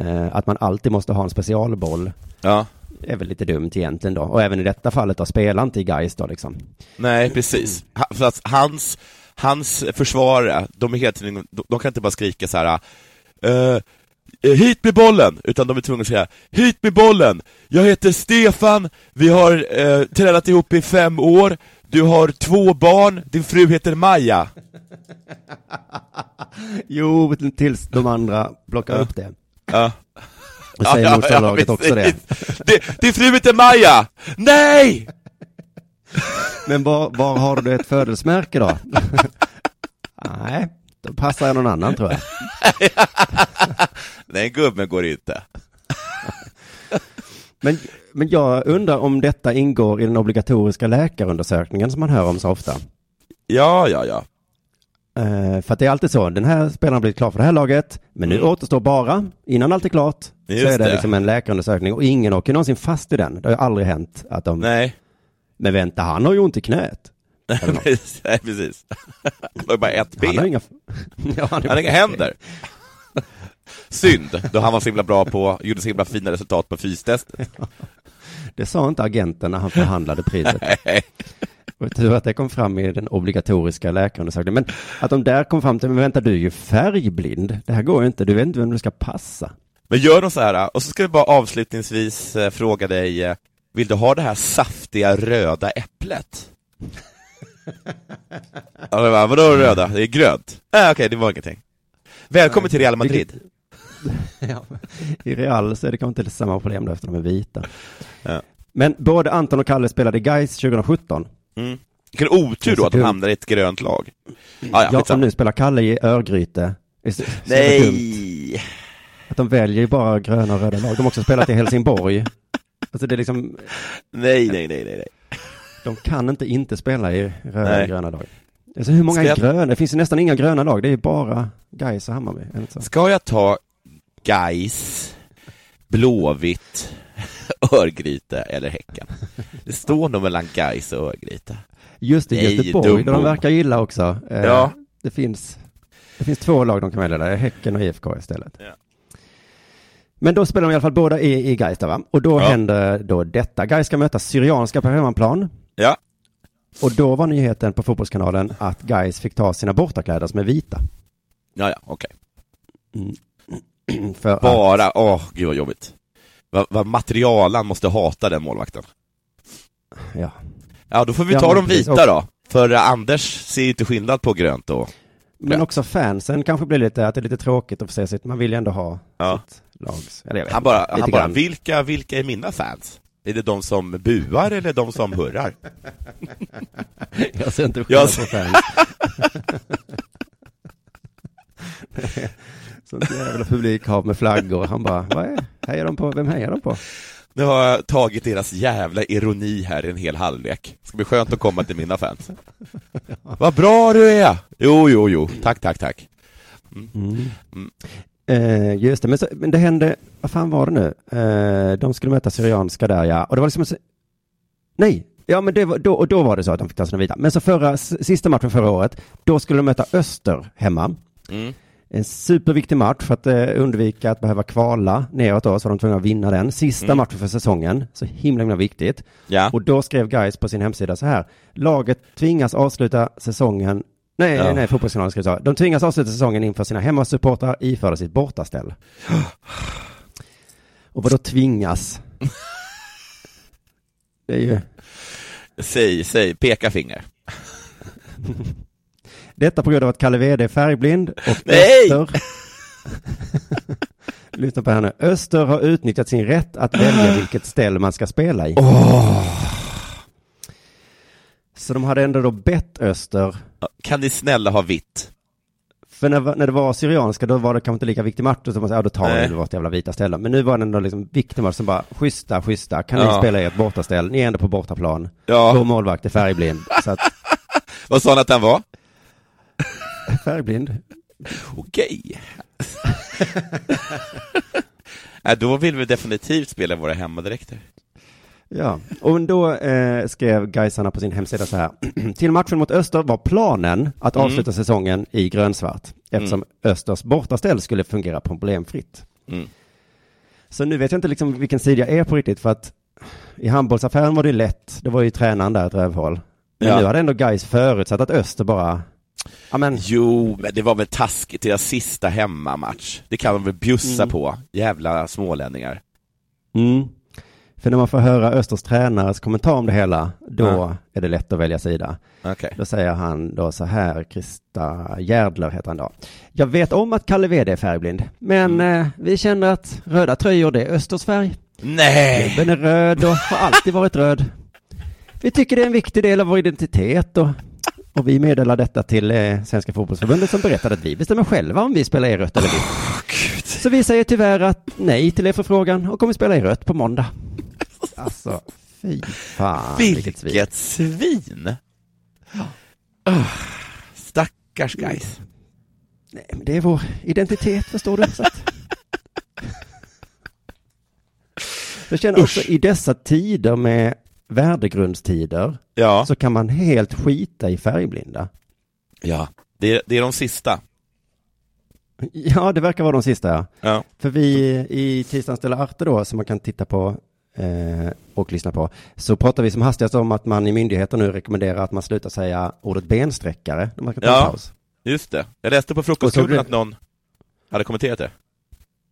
Eh, att man alltid måste ha en specialboll. Ja. Är väl lite dumt egentligen då. Och även i detta fallet då, spelar inte i Gais då liksom. Nej, precis. För att hans, hans försvarare, de är hela tiden, de, de kan inte bara skrika så här. "Eh, eh, hit med bollen! Utan de är tvungna att säga Hit med bollen! Jag heter Stefan, vi har eh, tränat ihop i fem år, du har två barn, din fru heter Maja. (laughs) Jo, tills de andra plockar upp det. Ja. Och säger motståndarlaget också det. det. Din fru heter Maja! Nej! Men var, var har du ett födelsemärke då? Nej, då passar jag någon annan tror jag. Nej, gubben går inte. Men, men jag undrar om detta ingår i den obligatoriska läkarundersökningen som man hör om så ofta. Ja, ja, ja. Eh, för att det är alltid så, den här spelaren har blivit klar för det här laget, men nu återstår bara, innan allt är klart, så Just är det, det. liksom en läkarundersökning och ingen åker någonsin fast i den. Det har ju aldrig hänt att de... Nej. Men vänta, han har ju ont i knät. (laughs) Nej, precis. Han har ju bara ett ben. (laughs) Han har inga... ja, Han har inga händer. Synd, då han var så himla bra på, gjorde så himla fina resultat på fystestet. (laughs) Det sa inte agenten när han förhandlade priset. Och tur att det kom fram i den obligatoriska läkarundersökningen. Men att de där kom fram till, men vänta du är ju färgblind. Det här går ju inte, du vet inte vem du ska passa. Men gör de så här, och så ska vi bara avslutningsvis eh, fråga dig, eh, vill du ha det här saftiga röda äpplet? (laughs) ja, det var, vadå röda? Det är grönt? Ah, Okej, det var ingenting. Välkommen till Real Madrid. (laughs) Ja, I Real så är det kanske inte samma problem då eftersom de är vita. Ja. Men både Anton och Kalle spelade Gais 2017. Mm. Vilken otur då att de hamnar i ett grönt lag. Ah, ja, Ja, skitsamma. nu spelar Kalle i Örgryte. Nej! Att de väljer ju bara gröna och röda lag. De har också spelat i Helsingborg. (laughs) Alltså det är liksom, Nej, nej, nej, nej. nej. de kan inte inte spela i röda Nej. och gröna lag. Alltså hur många jag- gröna? Det finns ju nästan inga gröna lag. Det är ju bara Gais och Hammarby. Ska jag ta Gais, Blåvitt, (laughs) Örgryte eller Häcken? Det står nog mellan Gais och Örgryte. Just det, Nej, Göteborg, de verkar gilla också. Eh, Ja. Det finns, det finns två lag de kan välja där, Häcken och IFK istället. Ja. Men då spelar de i alla fall båda i, i Gais där, va? Och då Ja. händer då detta. Gais ska möta Syrianska på hemmaplan. Ja. Och då var nyheten på Fotbollskanalen att Gais fick ta sina bortakläder som är vita. Ja, ja, okej. (clears throat) För att, Bara, åh, gud vad jobbigt. Vad, vad materialan måste hata den målvakten. ja. Ja, då får vi Ja, ta de vita då. För Anders ser ju inte skillnad på grönt och... Men också fansen kanske blir lite, att det är lite tråkigt att få se sitt, man vill ju ändå ha Ja. sitt lags, eller jag vet Han bara, han bara vilka, vilka är mina fans? Är det de som buar eller de som hurrar? (laughs) Jag ser inte Jag skillnad på ser- fans. (laughs) (laughs) Sånt jävla publikhav med flaggor. Han bara, vad är, hejar de på, vem hejar de på? Nu har jag tagit deras jävla ironi här i en hel halvlek. Ska bli skönt att komma till mina fans. (laughs) Vad bra du är! Jo, jo, jo. Tack, tack, tack. Mm. Eh, just det, men, så, men det hände, vad fan var det nu? Eh, de skulle möta Syrianska där ja, och det var liksom, så- nej, ja men det var, då, och då var det så att de fick ta sina vita. Men så förra, sista matchen förra året, då skulle de möta Öster hemma. Mm. En superviktig match för att eh, undvika att behöva kvala neråt då, så var de tvungna att vinna den. Sista Mm. matchen för säsongen, så himla, himla viktigt. Ja. Och då skrev Guys på sin hemsida så här, laget tvingas avsluta säsongen, nej, Ja. nej, fotbollskanalen skrev så, de tvingas avsluta säsongen inför sina hemmasupportrar iförda sitt bortaställ. (gasps) Och vad då tvingas? Det är ju, Säg, säg, peka finger. (laughs) detta på grund av att Kalle Wede är färgblind och Nej! Öster (laughs) Lyssna på henne. Öster har utnyttjat sin rätt att välja vilket ställ man ska spela i. Så de hade ändå då bett Öster Kan ni snälla ha vitt? För när, när det var Syrianska då var det kanske inte lika viktig match, då, så man ja, då tar Nej. vi vårt jävla vita ställe. Men nu var det ändå liksom viktig match som bara, schyssta, schyssta, kan ni Ja. spela i ert bortaställ? Ni är ändå på bortaplan. Ja. Vår målvakt är färgblind. Så att, (laughs) Vad sa han att han var? Färgblind? Okej. Nej, då vill vi definitivt spela våra hemmadräkter. Ja, och då eh, skrev Gaisarna på sin hemsida så här. (clears throat) Till matchen mot Öster var planen att Mm. avsluta säsongen i grönsvart eftersom Östers bortaställ skulle fungera problemfritt. Mm. Så nu vet jag inte liksom vilken sida jag är på riktigt för att i handbollsaffären var det lätt. Det var ju tränaren där ett rövhål. Men Ja. nu hade ändå Gais förutsatt att Öster bara, ja men, Jo, men det var väl taskigt, deras sista hemmamatch. Det kan de väl bjussa Mm. på, jävla smålänningar. mm. För när man får höra Östers tränares kommentar om det hela, då Ja. är det lätt att välja sida. Okej. Då säger han då så här, Krista Gärdler heter han då. Jag vet om att Kalle Wede är färgblind, men Mm. eh, vi känner att röda tröjor det är Östers färg. Nej! Klubben är röd och har alltid varit röd. Vi tycker det är en viktig del av vår identitet och, och vi meddelar detta till eh, Svenska fotbollsförbundet som berättade att vi bestämmer själva om vi spelar i rött eller vitt. Så vi säger tyvärr att nej till er förfrågan och kommer spela i rött på måndag. Alltså, fy fan vilket svin. Vilket svin! Oh, stackars guys. Nej, men det är vår identitet, förstår du? Så att... (laughs) Jag känner också i dessa tider med värdegrundstider Ja, så kan man helt skita i färgblinda. ja. Det, är, det är de sista. (laughs) Ja, det verkar vara de sista. Ja. Ja. För vi i Tisdagens Stella Arte då, som man kan titta på eh, och lyssna på, så pratar vi som hastigast om att man i myndigheter nu rekommenderar att man slutar säga ordet bensträckare när man ska ta en Ja. paus. Just det. Jag läste på frukostklubben att någon hade kommenterat det.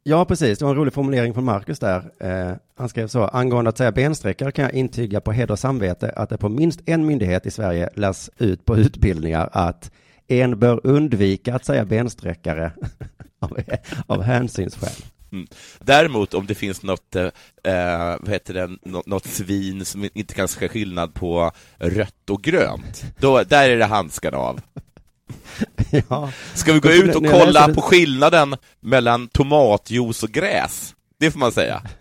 Ja, precis. Det var en rolig formulering från Marcus där. Eh, han skrev så, angående att säga bensträckare kan jag intyga på heder och samvete att det på minst en myndighet i Sverige läs ut på utbildningar att en bör undvika att säga bensträckare (laughs) av, av hänsynsskäl. Mm. Däremot om det finns något, eh, eh, vad heter det, något, något svin som inte kan se skillnad på rött och grönt, då, där är det handskarna av. (laughs) Ja. Ska vi gå ut och kolla på skillnaden mellan tomatjuice och gräs? Det får man säga. (laughs)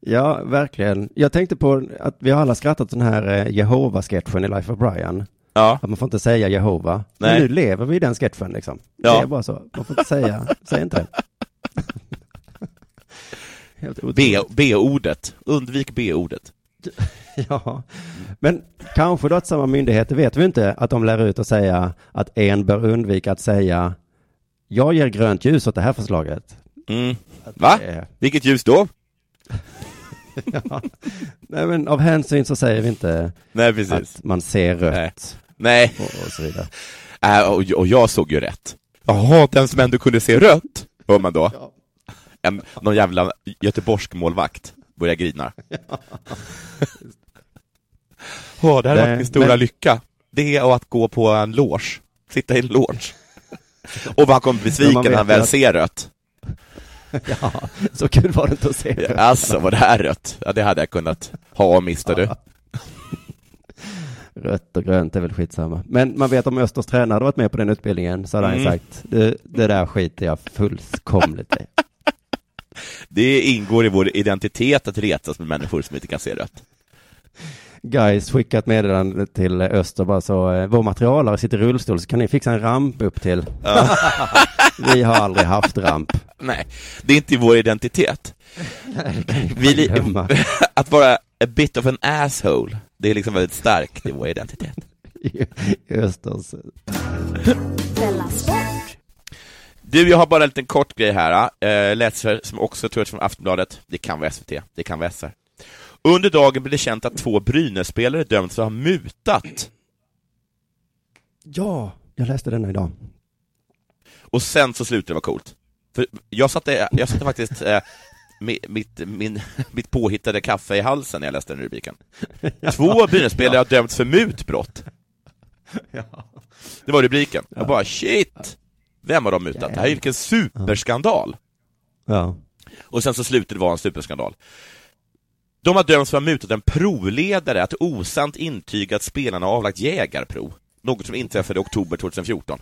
Ja, verkligen. Jag tänkte på att vi har alla skrattat den här eh, Jehova-sketchen i Life of Brian. Ja. Att man får inte säga Jehova. Men Nej. nu lever vi i den sketchen liksom. Ja. Det är bara så. Man får inte säga, (laughs) säg inte det. B-ordet. Undvik B-ordet. (laughs) Ja, men kanske då att samma myndigheter vet vi inte att de lär ut att säga att en bör undvika att säga jag ger grönt ljus åt det här förslaget. Mm. Va? Eh, Vilket ljus då? (laughs) ja. Nej men av hänsyn så säger vi inte Nej, precis. att man ser rött Nej. och, och så vidare. Äh, och, och jag såg ju rätt. Jaha, den som ändå kunde se rött, hör man då. En, någon jävla göteborgsk målvakt börjar grina. (laughs) Åh, det här har varit min stora men- lycka. Det och att gå på en loge. Sitta i en loge. Och vad han kommer bli besviken när han väl att- ser rött. (laughs) Ja, så kul var det inte att se rött. Alltså, var det här rött? Ja, det hade jag kunnat ha och mista du. (laughs) Rött och grönt är väl skitsamma. Men man vet om Östers tränare hade varit med på den utbildningen så hade han Mm. sagt det, det där skiter jag fullkomligt i. (laughs) Det ingår i vår identitet att retas med människor som inte kan se rött. Guys, skicka ett meddelande till Öster bara så, eh, vår materialare sitter i rullstol så kan ni fixa en ramp upp till. (laughs) Vi har aldrig haft ramp. Nej, det är inte vår identitet. Vi, (laughs) att vara a bit of an asshole, det är liksom väldigt starkt i vår identitet. (laughs) Östers. Du, jag har bara en liten kort grej här. Äh, läser som också tror jag från Aftonbladet. Det kan vara SVT, det kan vara SR. Under dagen blev det känt att två Brynäs-spelare dömts för att ha mutat. Ja, jag läste denna idag. Och sen så slutade det vara coolt. För jag satte, jag satte faktiskt eh, mi- mitt, min, mitt påhittade kaffe i halsen när jag läste den rubriken. (laughs) Två Brynäs-spelare har dömts för mutbrott. Det var rubriken. Jag bara shit! Vem har de mutat? Det här är ju vilken superskandal! Ja. Och sen så slutade det vara en superskandal. De har dömts för att ha mutat en provledare att osant intyga att spelarna har avlagt jägarprov, något som inträffade i oktober 2014.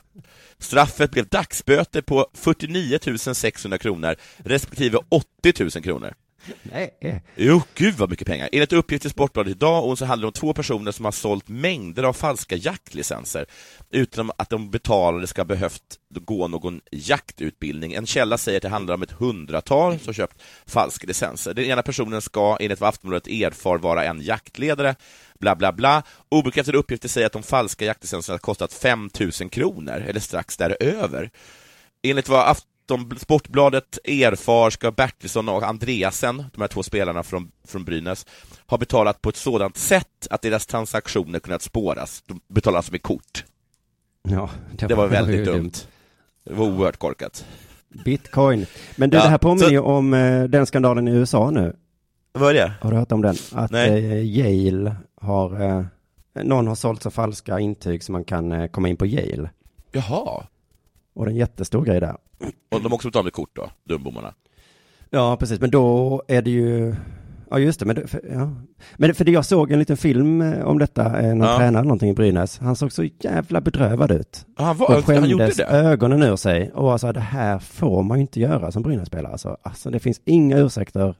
Straffet blev dagsböter på 49 600 kronor respektive 80 000 kronor. Nej. Eh. Jo, gud vad mycket pengar. Enligt uppgift i Sportbladet idag och så handlar det om två personer som har sålt mängder av falska jaktlicenser utan att de betalade ska ha behövt gå någon jaktutbildning. En källa säger att det handlar om ett hundratal som köpt falska licenser. Den ena personen ska enligt vad Aftonbladet erfar vara en jaktledare, bla bla bla. Obekräftade uppgifter säger att de falska jaktlicenserna har kostat 5 000 kronor, eller strax däröver. Enligt vad Afton Sportbladet erfar ska Bertilsson och Andreasen, de här två spelarna från, från Brynäs, ha betalat på ett sådant sätt att deras transaktioner kunnat spåras. De betalar alltså med kort. Ja, Det var väldigt ju dumt. Det var oerhört korkat. Bitcoin. Men du, Ja, det här påminner så- ju om eh, den skandalen i USA nu. Vad är det? Har du hört om den? Att Nej. eh, Yale har, eh, någon har sålt så falska intyg så man kan komma in på Yale. Jaha. Och det en jättestor grej där. Och de har också betalat med kort då, dumbommarna. Ja, precis. Men då är det ju, ja just det, men, det, för, ja. men det, för det, jag såg en liten film eh, om detta, eh, någon Ja. tränare eller någonting i Brynäs. Han såg så jävla bedrövad ut. Ja, han var- och han skämdes gjorde det? ögonen ur sig och var så här, det här får man ju inte göra som Brynäs-spelare. Alltså, alltså det finns inga ursäkter.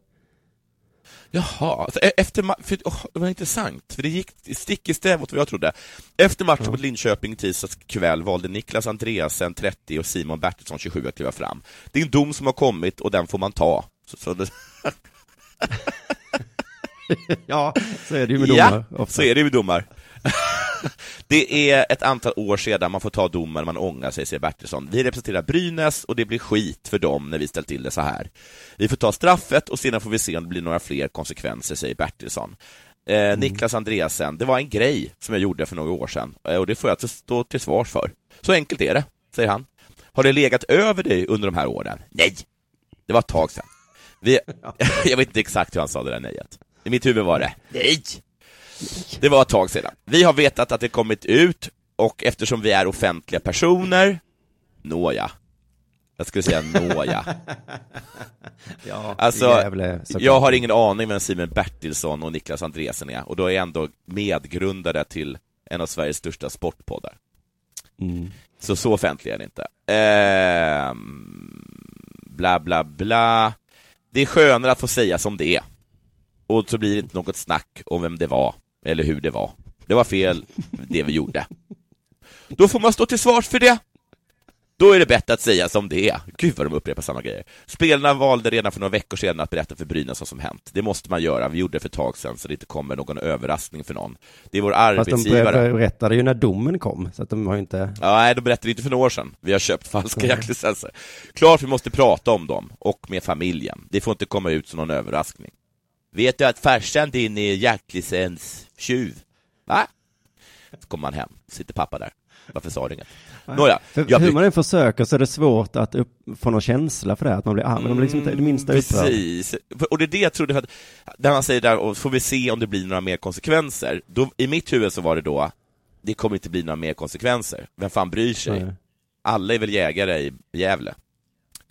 Jaha, alltså, e- efter för, åh, det var intressant, för det gick stick i stäv mot vad jag trodde. Efter matchen mot Linköping tisdags kväll valde Niklas Andreasen, 30, och Simon Bertilsson, 27, att kliva fram. Det är en dom som har kommit och den får man ta. Så, så det... (laughs) ja, så är det ju med Ja, domar. ofta. så är det ju med domar. (laughs) det är ett antal år sedan man får ta domen man ångrar sig, säger Bertilsson. Vi representerar Brynäs och det blir skit för dem när vi ställt till det så här. Vi får ta straffet och sedan får vi se om det blir några fler konsekvenser, säger Bertilsson. Eh, Niklas Andreasen, det var en grej som jag gjorde för några år sedan eh, och det får jag alltså stå till svars för. Så enkelt är det, säger han. Har det legat över dig under de här åren? Nej! Det var ett tag sedan. Vi, (laughs) (laughs) jag vet inte exakt hur han sa det där nejet. I mitt huvud var det nej! Det var ett tag sedan. Vi har vetat att det kommit ut och eftersom vi är offentliga personer, nåja. Jag skulle säga nåja. (laughs) Ja, Alltså, såklart. jag har ingen aning vem Simon Bertilsson och Niklas Andresen är och då är jag ändå medgrundare till en av Sveriges största sportpoddar. Mm. Så så offentlig är det inte. Ehm, bla bla bla. Det är skönare att få säga som det är. Och så blir det inte något snack om vem det var, eller hur det var. Det var fel, det vi gjorde. Då får man stå till svars för det. Då är det bättre att säga som det är. Gud vad de upprepar samma grejer. Spelarna valde redan för några veckor sedan att berätta för Brynäs vad som hänt. Det måste man göra. Vi gjorde det för ett tag sedan så det inte kommer någon överraskning för någon. Det är vår Fast de arbetsgivare. berättade ju när domen kom, så att de har inte... Ja, nej, de berättade inte för några år sedan. Vi har köpt falska jaktlicenser. Klart vi måste prata om dem, och med familjen. Det får inte komma ut som någon överraskning. Vet du att farsan din är jaktlicenstjuv? Va? Så kommer man hem, sitter pappa där. Varför sa du inget? Nåja, För jag hur man än försöker så är det svårt att upp, få någon känsla för det, att man blir arg, men de blir liksom inte det minsta upprörd. Mm, Precis, och det är det jag trodde, för att när han säger där, och får vi se om det blir några mer konsekvenser, då, i mitt huvud så var det då, det kommer inte bli några mer konsekvenser, vem fan bryr sig? Nej. Alla är väl jägare i Gävle?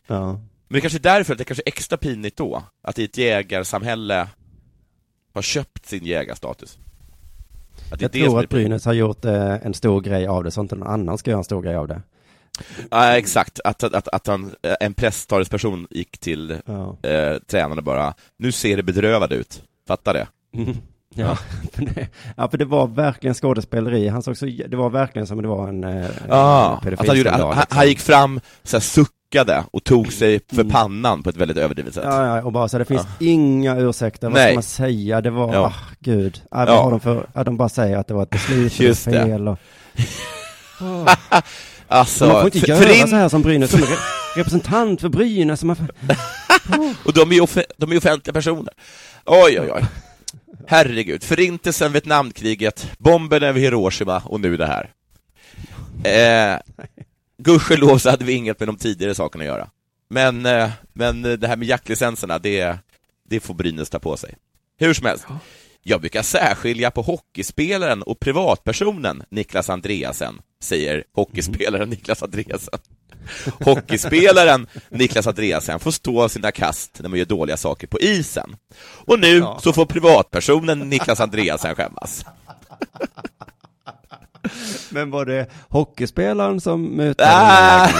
Ja. Men det kanske är därför att det kanske är extra pinigt då, att i ett jägarsamhälle har köpt sin jägarstatus. Att Jag tror att Brynäs har gjort eh, en stor grej av det, så inte någon annan ska göra en stor grej av det. Ja, exakt. Att, att, att, han, en presstalesperson gick till Ja. eh, tränaren och bara, nu ser det bedrövad ut. Fattar det? Mm. Ja, (laughs) för det, ja, för det var verkligen skådespeleri. Han såg så, det var verkligen som det var en, eh, Ja, en att han, gjorde, han, liksom. han gick fram, så här, suckade och tog sig för pannan på ett väldigt överdrivet sätt. Ja, ja, och bara så det finns Ja. inga ursäkter, vad Nej. ska man säga? Det var, Ja. ah, gud. Ah, vad Ja. har de för, ah, de bara säger att det var ett beslut, (laughs) Just det fel och... Ah. (laughs) Alltså, man får inte göra för in- så här som Brynäs, som re representant för Brynäs. Man, (laughs) Och de är ju off- de är offentliga personer. Oj, oj, oj. Herregud. Förintelsen, Vietnamkriget, bomben över Hiroshima och nu det här. Eh, gudskelov så hade vi inget med de tidigare sakerna att göra. Men, eh, men det här med jaktlicenserna, det, det får Brynäs ta på sig. Hur som helst. Jag brukar särskilja på hockeyspelaren och privatpersonen Niklas Andreasen, säger hockeyspelaren Niklas Andreasen. Hockeyspelaren Niklas Andreasen får stå sina kast när man gör dåliga saker på isen. Och nu så får privatpersonen Niklas Andreasen skämmas. (laughs) men var det hockeyspelaren som mötte... Ah! (laughs)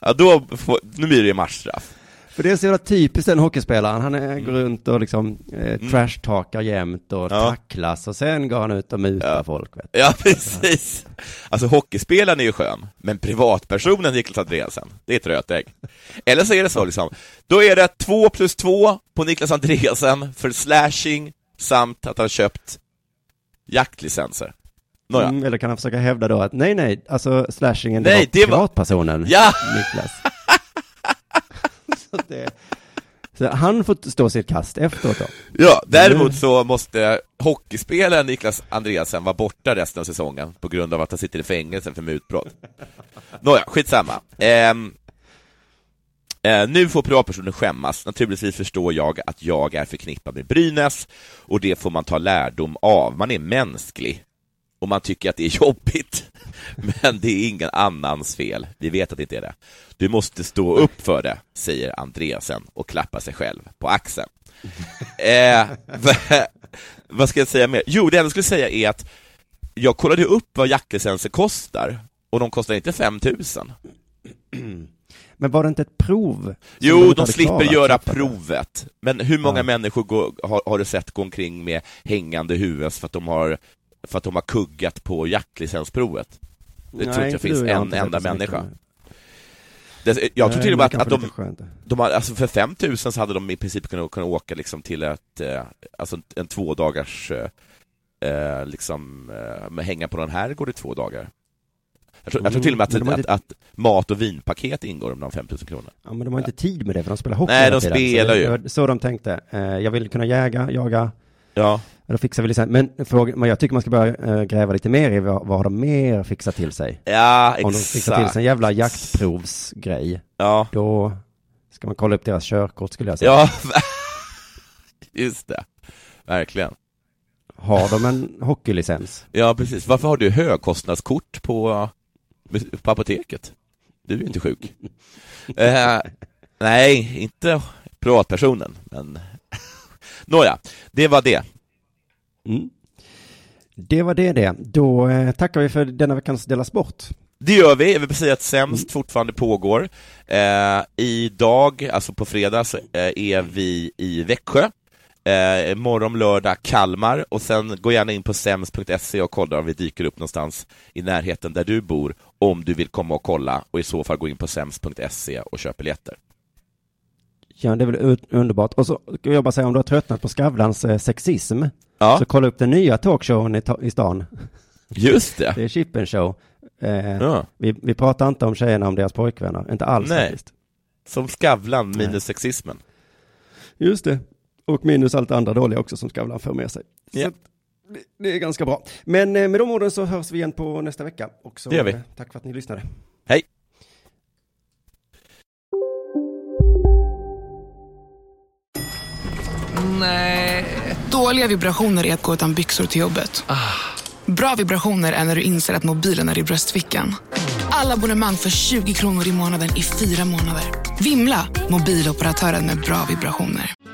Ja, då får, nu blir det matchstraff. För det är så jävla typiskt den hockeyspelaren. Han är, går runt och liksom eh, Mm. trashtalkar jämt och tacklas och sen går han ut och mutar folk. Vet. du. Ja, precis. Alltså hockeyspelaren är ju skön, men privatpersonen Niklas Andreasen, det är ett rötägg. Eller så är det så liksom, då är det två plus två på Niklas Andreasen för slashing samt att han köpt jaktlicenser. Nåja. Mm, eller kan han försöka hävda då att nej, nej, alltså slashingen, det Nej, var det var- privatpersonen Ja! Niklas. (laughs) så det, så han får stå sitt kast efteråt då. Ja, däremot så måste hockeyspelaren Niklas Andreasen vara borta resten av säsongen på grund av att han sitter i fängelse för mutbrott. Nåja, skitsamma. Ehm, eh, nu får privatpersonen skämmas. Naturligtvis förstår jag att jag är förknippad med Brynäs och det får man ta lärdom av. Man är mänsklig och man tycker att det är jobbigt. (laughs) Men det är ingen annans fel. Vi vet att det inte är det. Du måste stå upp för det, säger Andreasen och klappar sig själv på axeln. (laughs) Eh, vad ska jag säga mer? Jo, det enda jag skulle säga är att jag kollade upp vad jaktlicenser kostar och de kostar inte 5000. (clears throat) Men var det inte ett prov? Jo, de slipper klarat? göra provet. Men hur många Ja. människor går, har, har du sett gå omkring med hängande huvud för att de har, för att de har kuggat på jaktlicensprovet? Det tror inte finns du, en enda människa. Det, jag tror till och med att, att de, de har, alltså för 5000 så hade de i princip kunnat, kunnat åka liksom till ett, eh, alltså en, en två dagars, eh, eh, liksom, eh, hänga på den här går det två dagar. Jag tror, jag tror till och med Mm, att, inte- att, mat och vinpaket ingår om de 5000 kronor. Ja, men de har inte tid med det för de spelar hockey Nej, de tiden. spelar så ju. det Så de tänkte. Eh, jag vill kunna jäga, jaga. Ja. Då fixar vi licens. Men, fråga, men jag tycker man ska börja eh, gräva lite mer i vad, vad har de mer fixat till sig. Ja, Om de fixar till exakt. sig en jävla jaktprovsgrej. Ja. Då ska man kolla upp deras körkort skulle jag säga. Ja, (laughs) just det. Verkligen. Har de en hockeylicens? Ja, precis. Varför har du högkostnadskort på, på apoteket? Du är ju inte sjuk. (laughs) eh, nej, inte privatpersonen, men (laughs) Nåja, det var det. Mm. Det var det det. Då eh, tackar vi för denna veckans Dela Sport. Det gör vi. Jag vill säga att Sämst fortfarande pågår. Eh, idag, alltså på fredag, så, eh, är vi i Växjö. Eh, imorgon lördag Kalmar och sen gå gärna in på sems.se och kolla om vi dyker upp någonstans i närheten där du bor om du vill komma och kolla och i så fall gå in på sems.se och köp biljetter. Ja, det är väl underbart. Och så ska jag bara säga om du har tröttnat på Skavlans eh, sexism. Ja. Så kolla upp den nya talkshowen i, ta- i stan. Just det. (laughs) Det är Chippen Show. Eh, Ja. vi, vi pratar inte om tjejerna, om deras pojkvänner. Inte alls Nej. faktiskt. Som Skavlan minus sexismen. Just det. Och minus allt andra dåliga också som Skavlan för med sig. Ja. Det, är ganska bra. Men eh, med de orden så hörs vi igen på nästa vecka. Och så, Det gör vi. eh, tack för att ni lyssnade. Hej! Nej. Dåliga vibrationer är att gå utan byxor till jobbet. Bra vibrationer är när du inser att mobilen är i bröstfickan. Alla abonnemang för 20 kronor i månaden i fyra månader. Vimla! Mobiloperatören med bra vibrationer.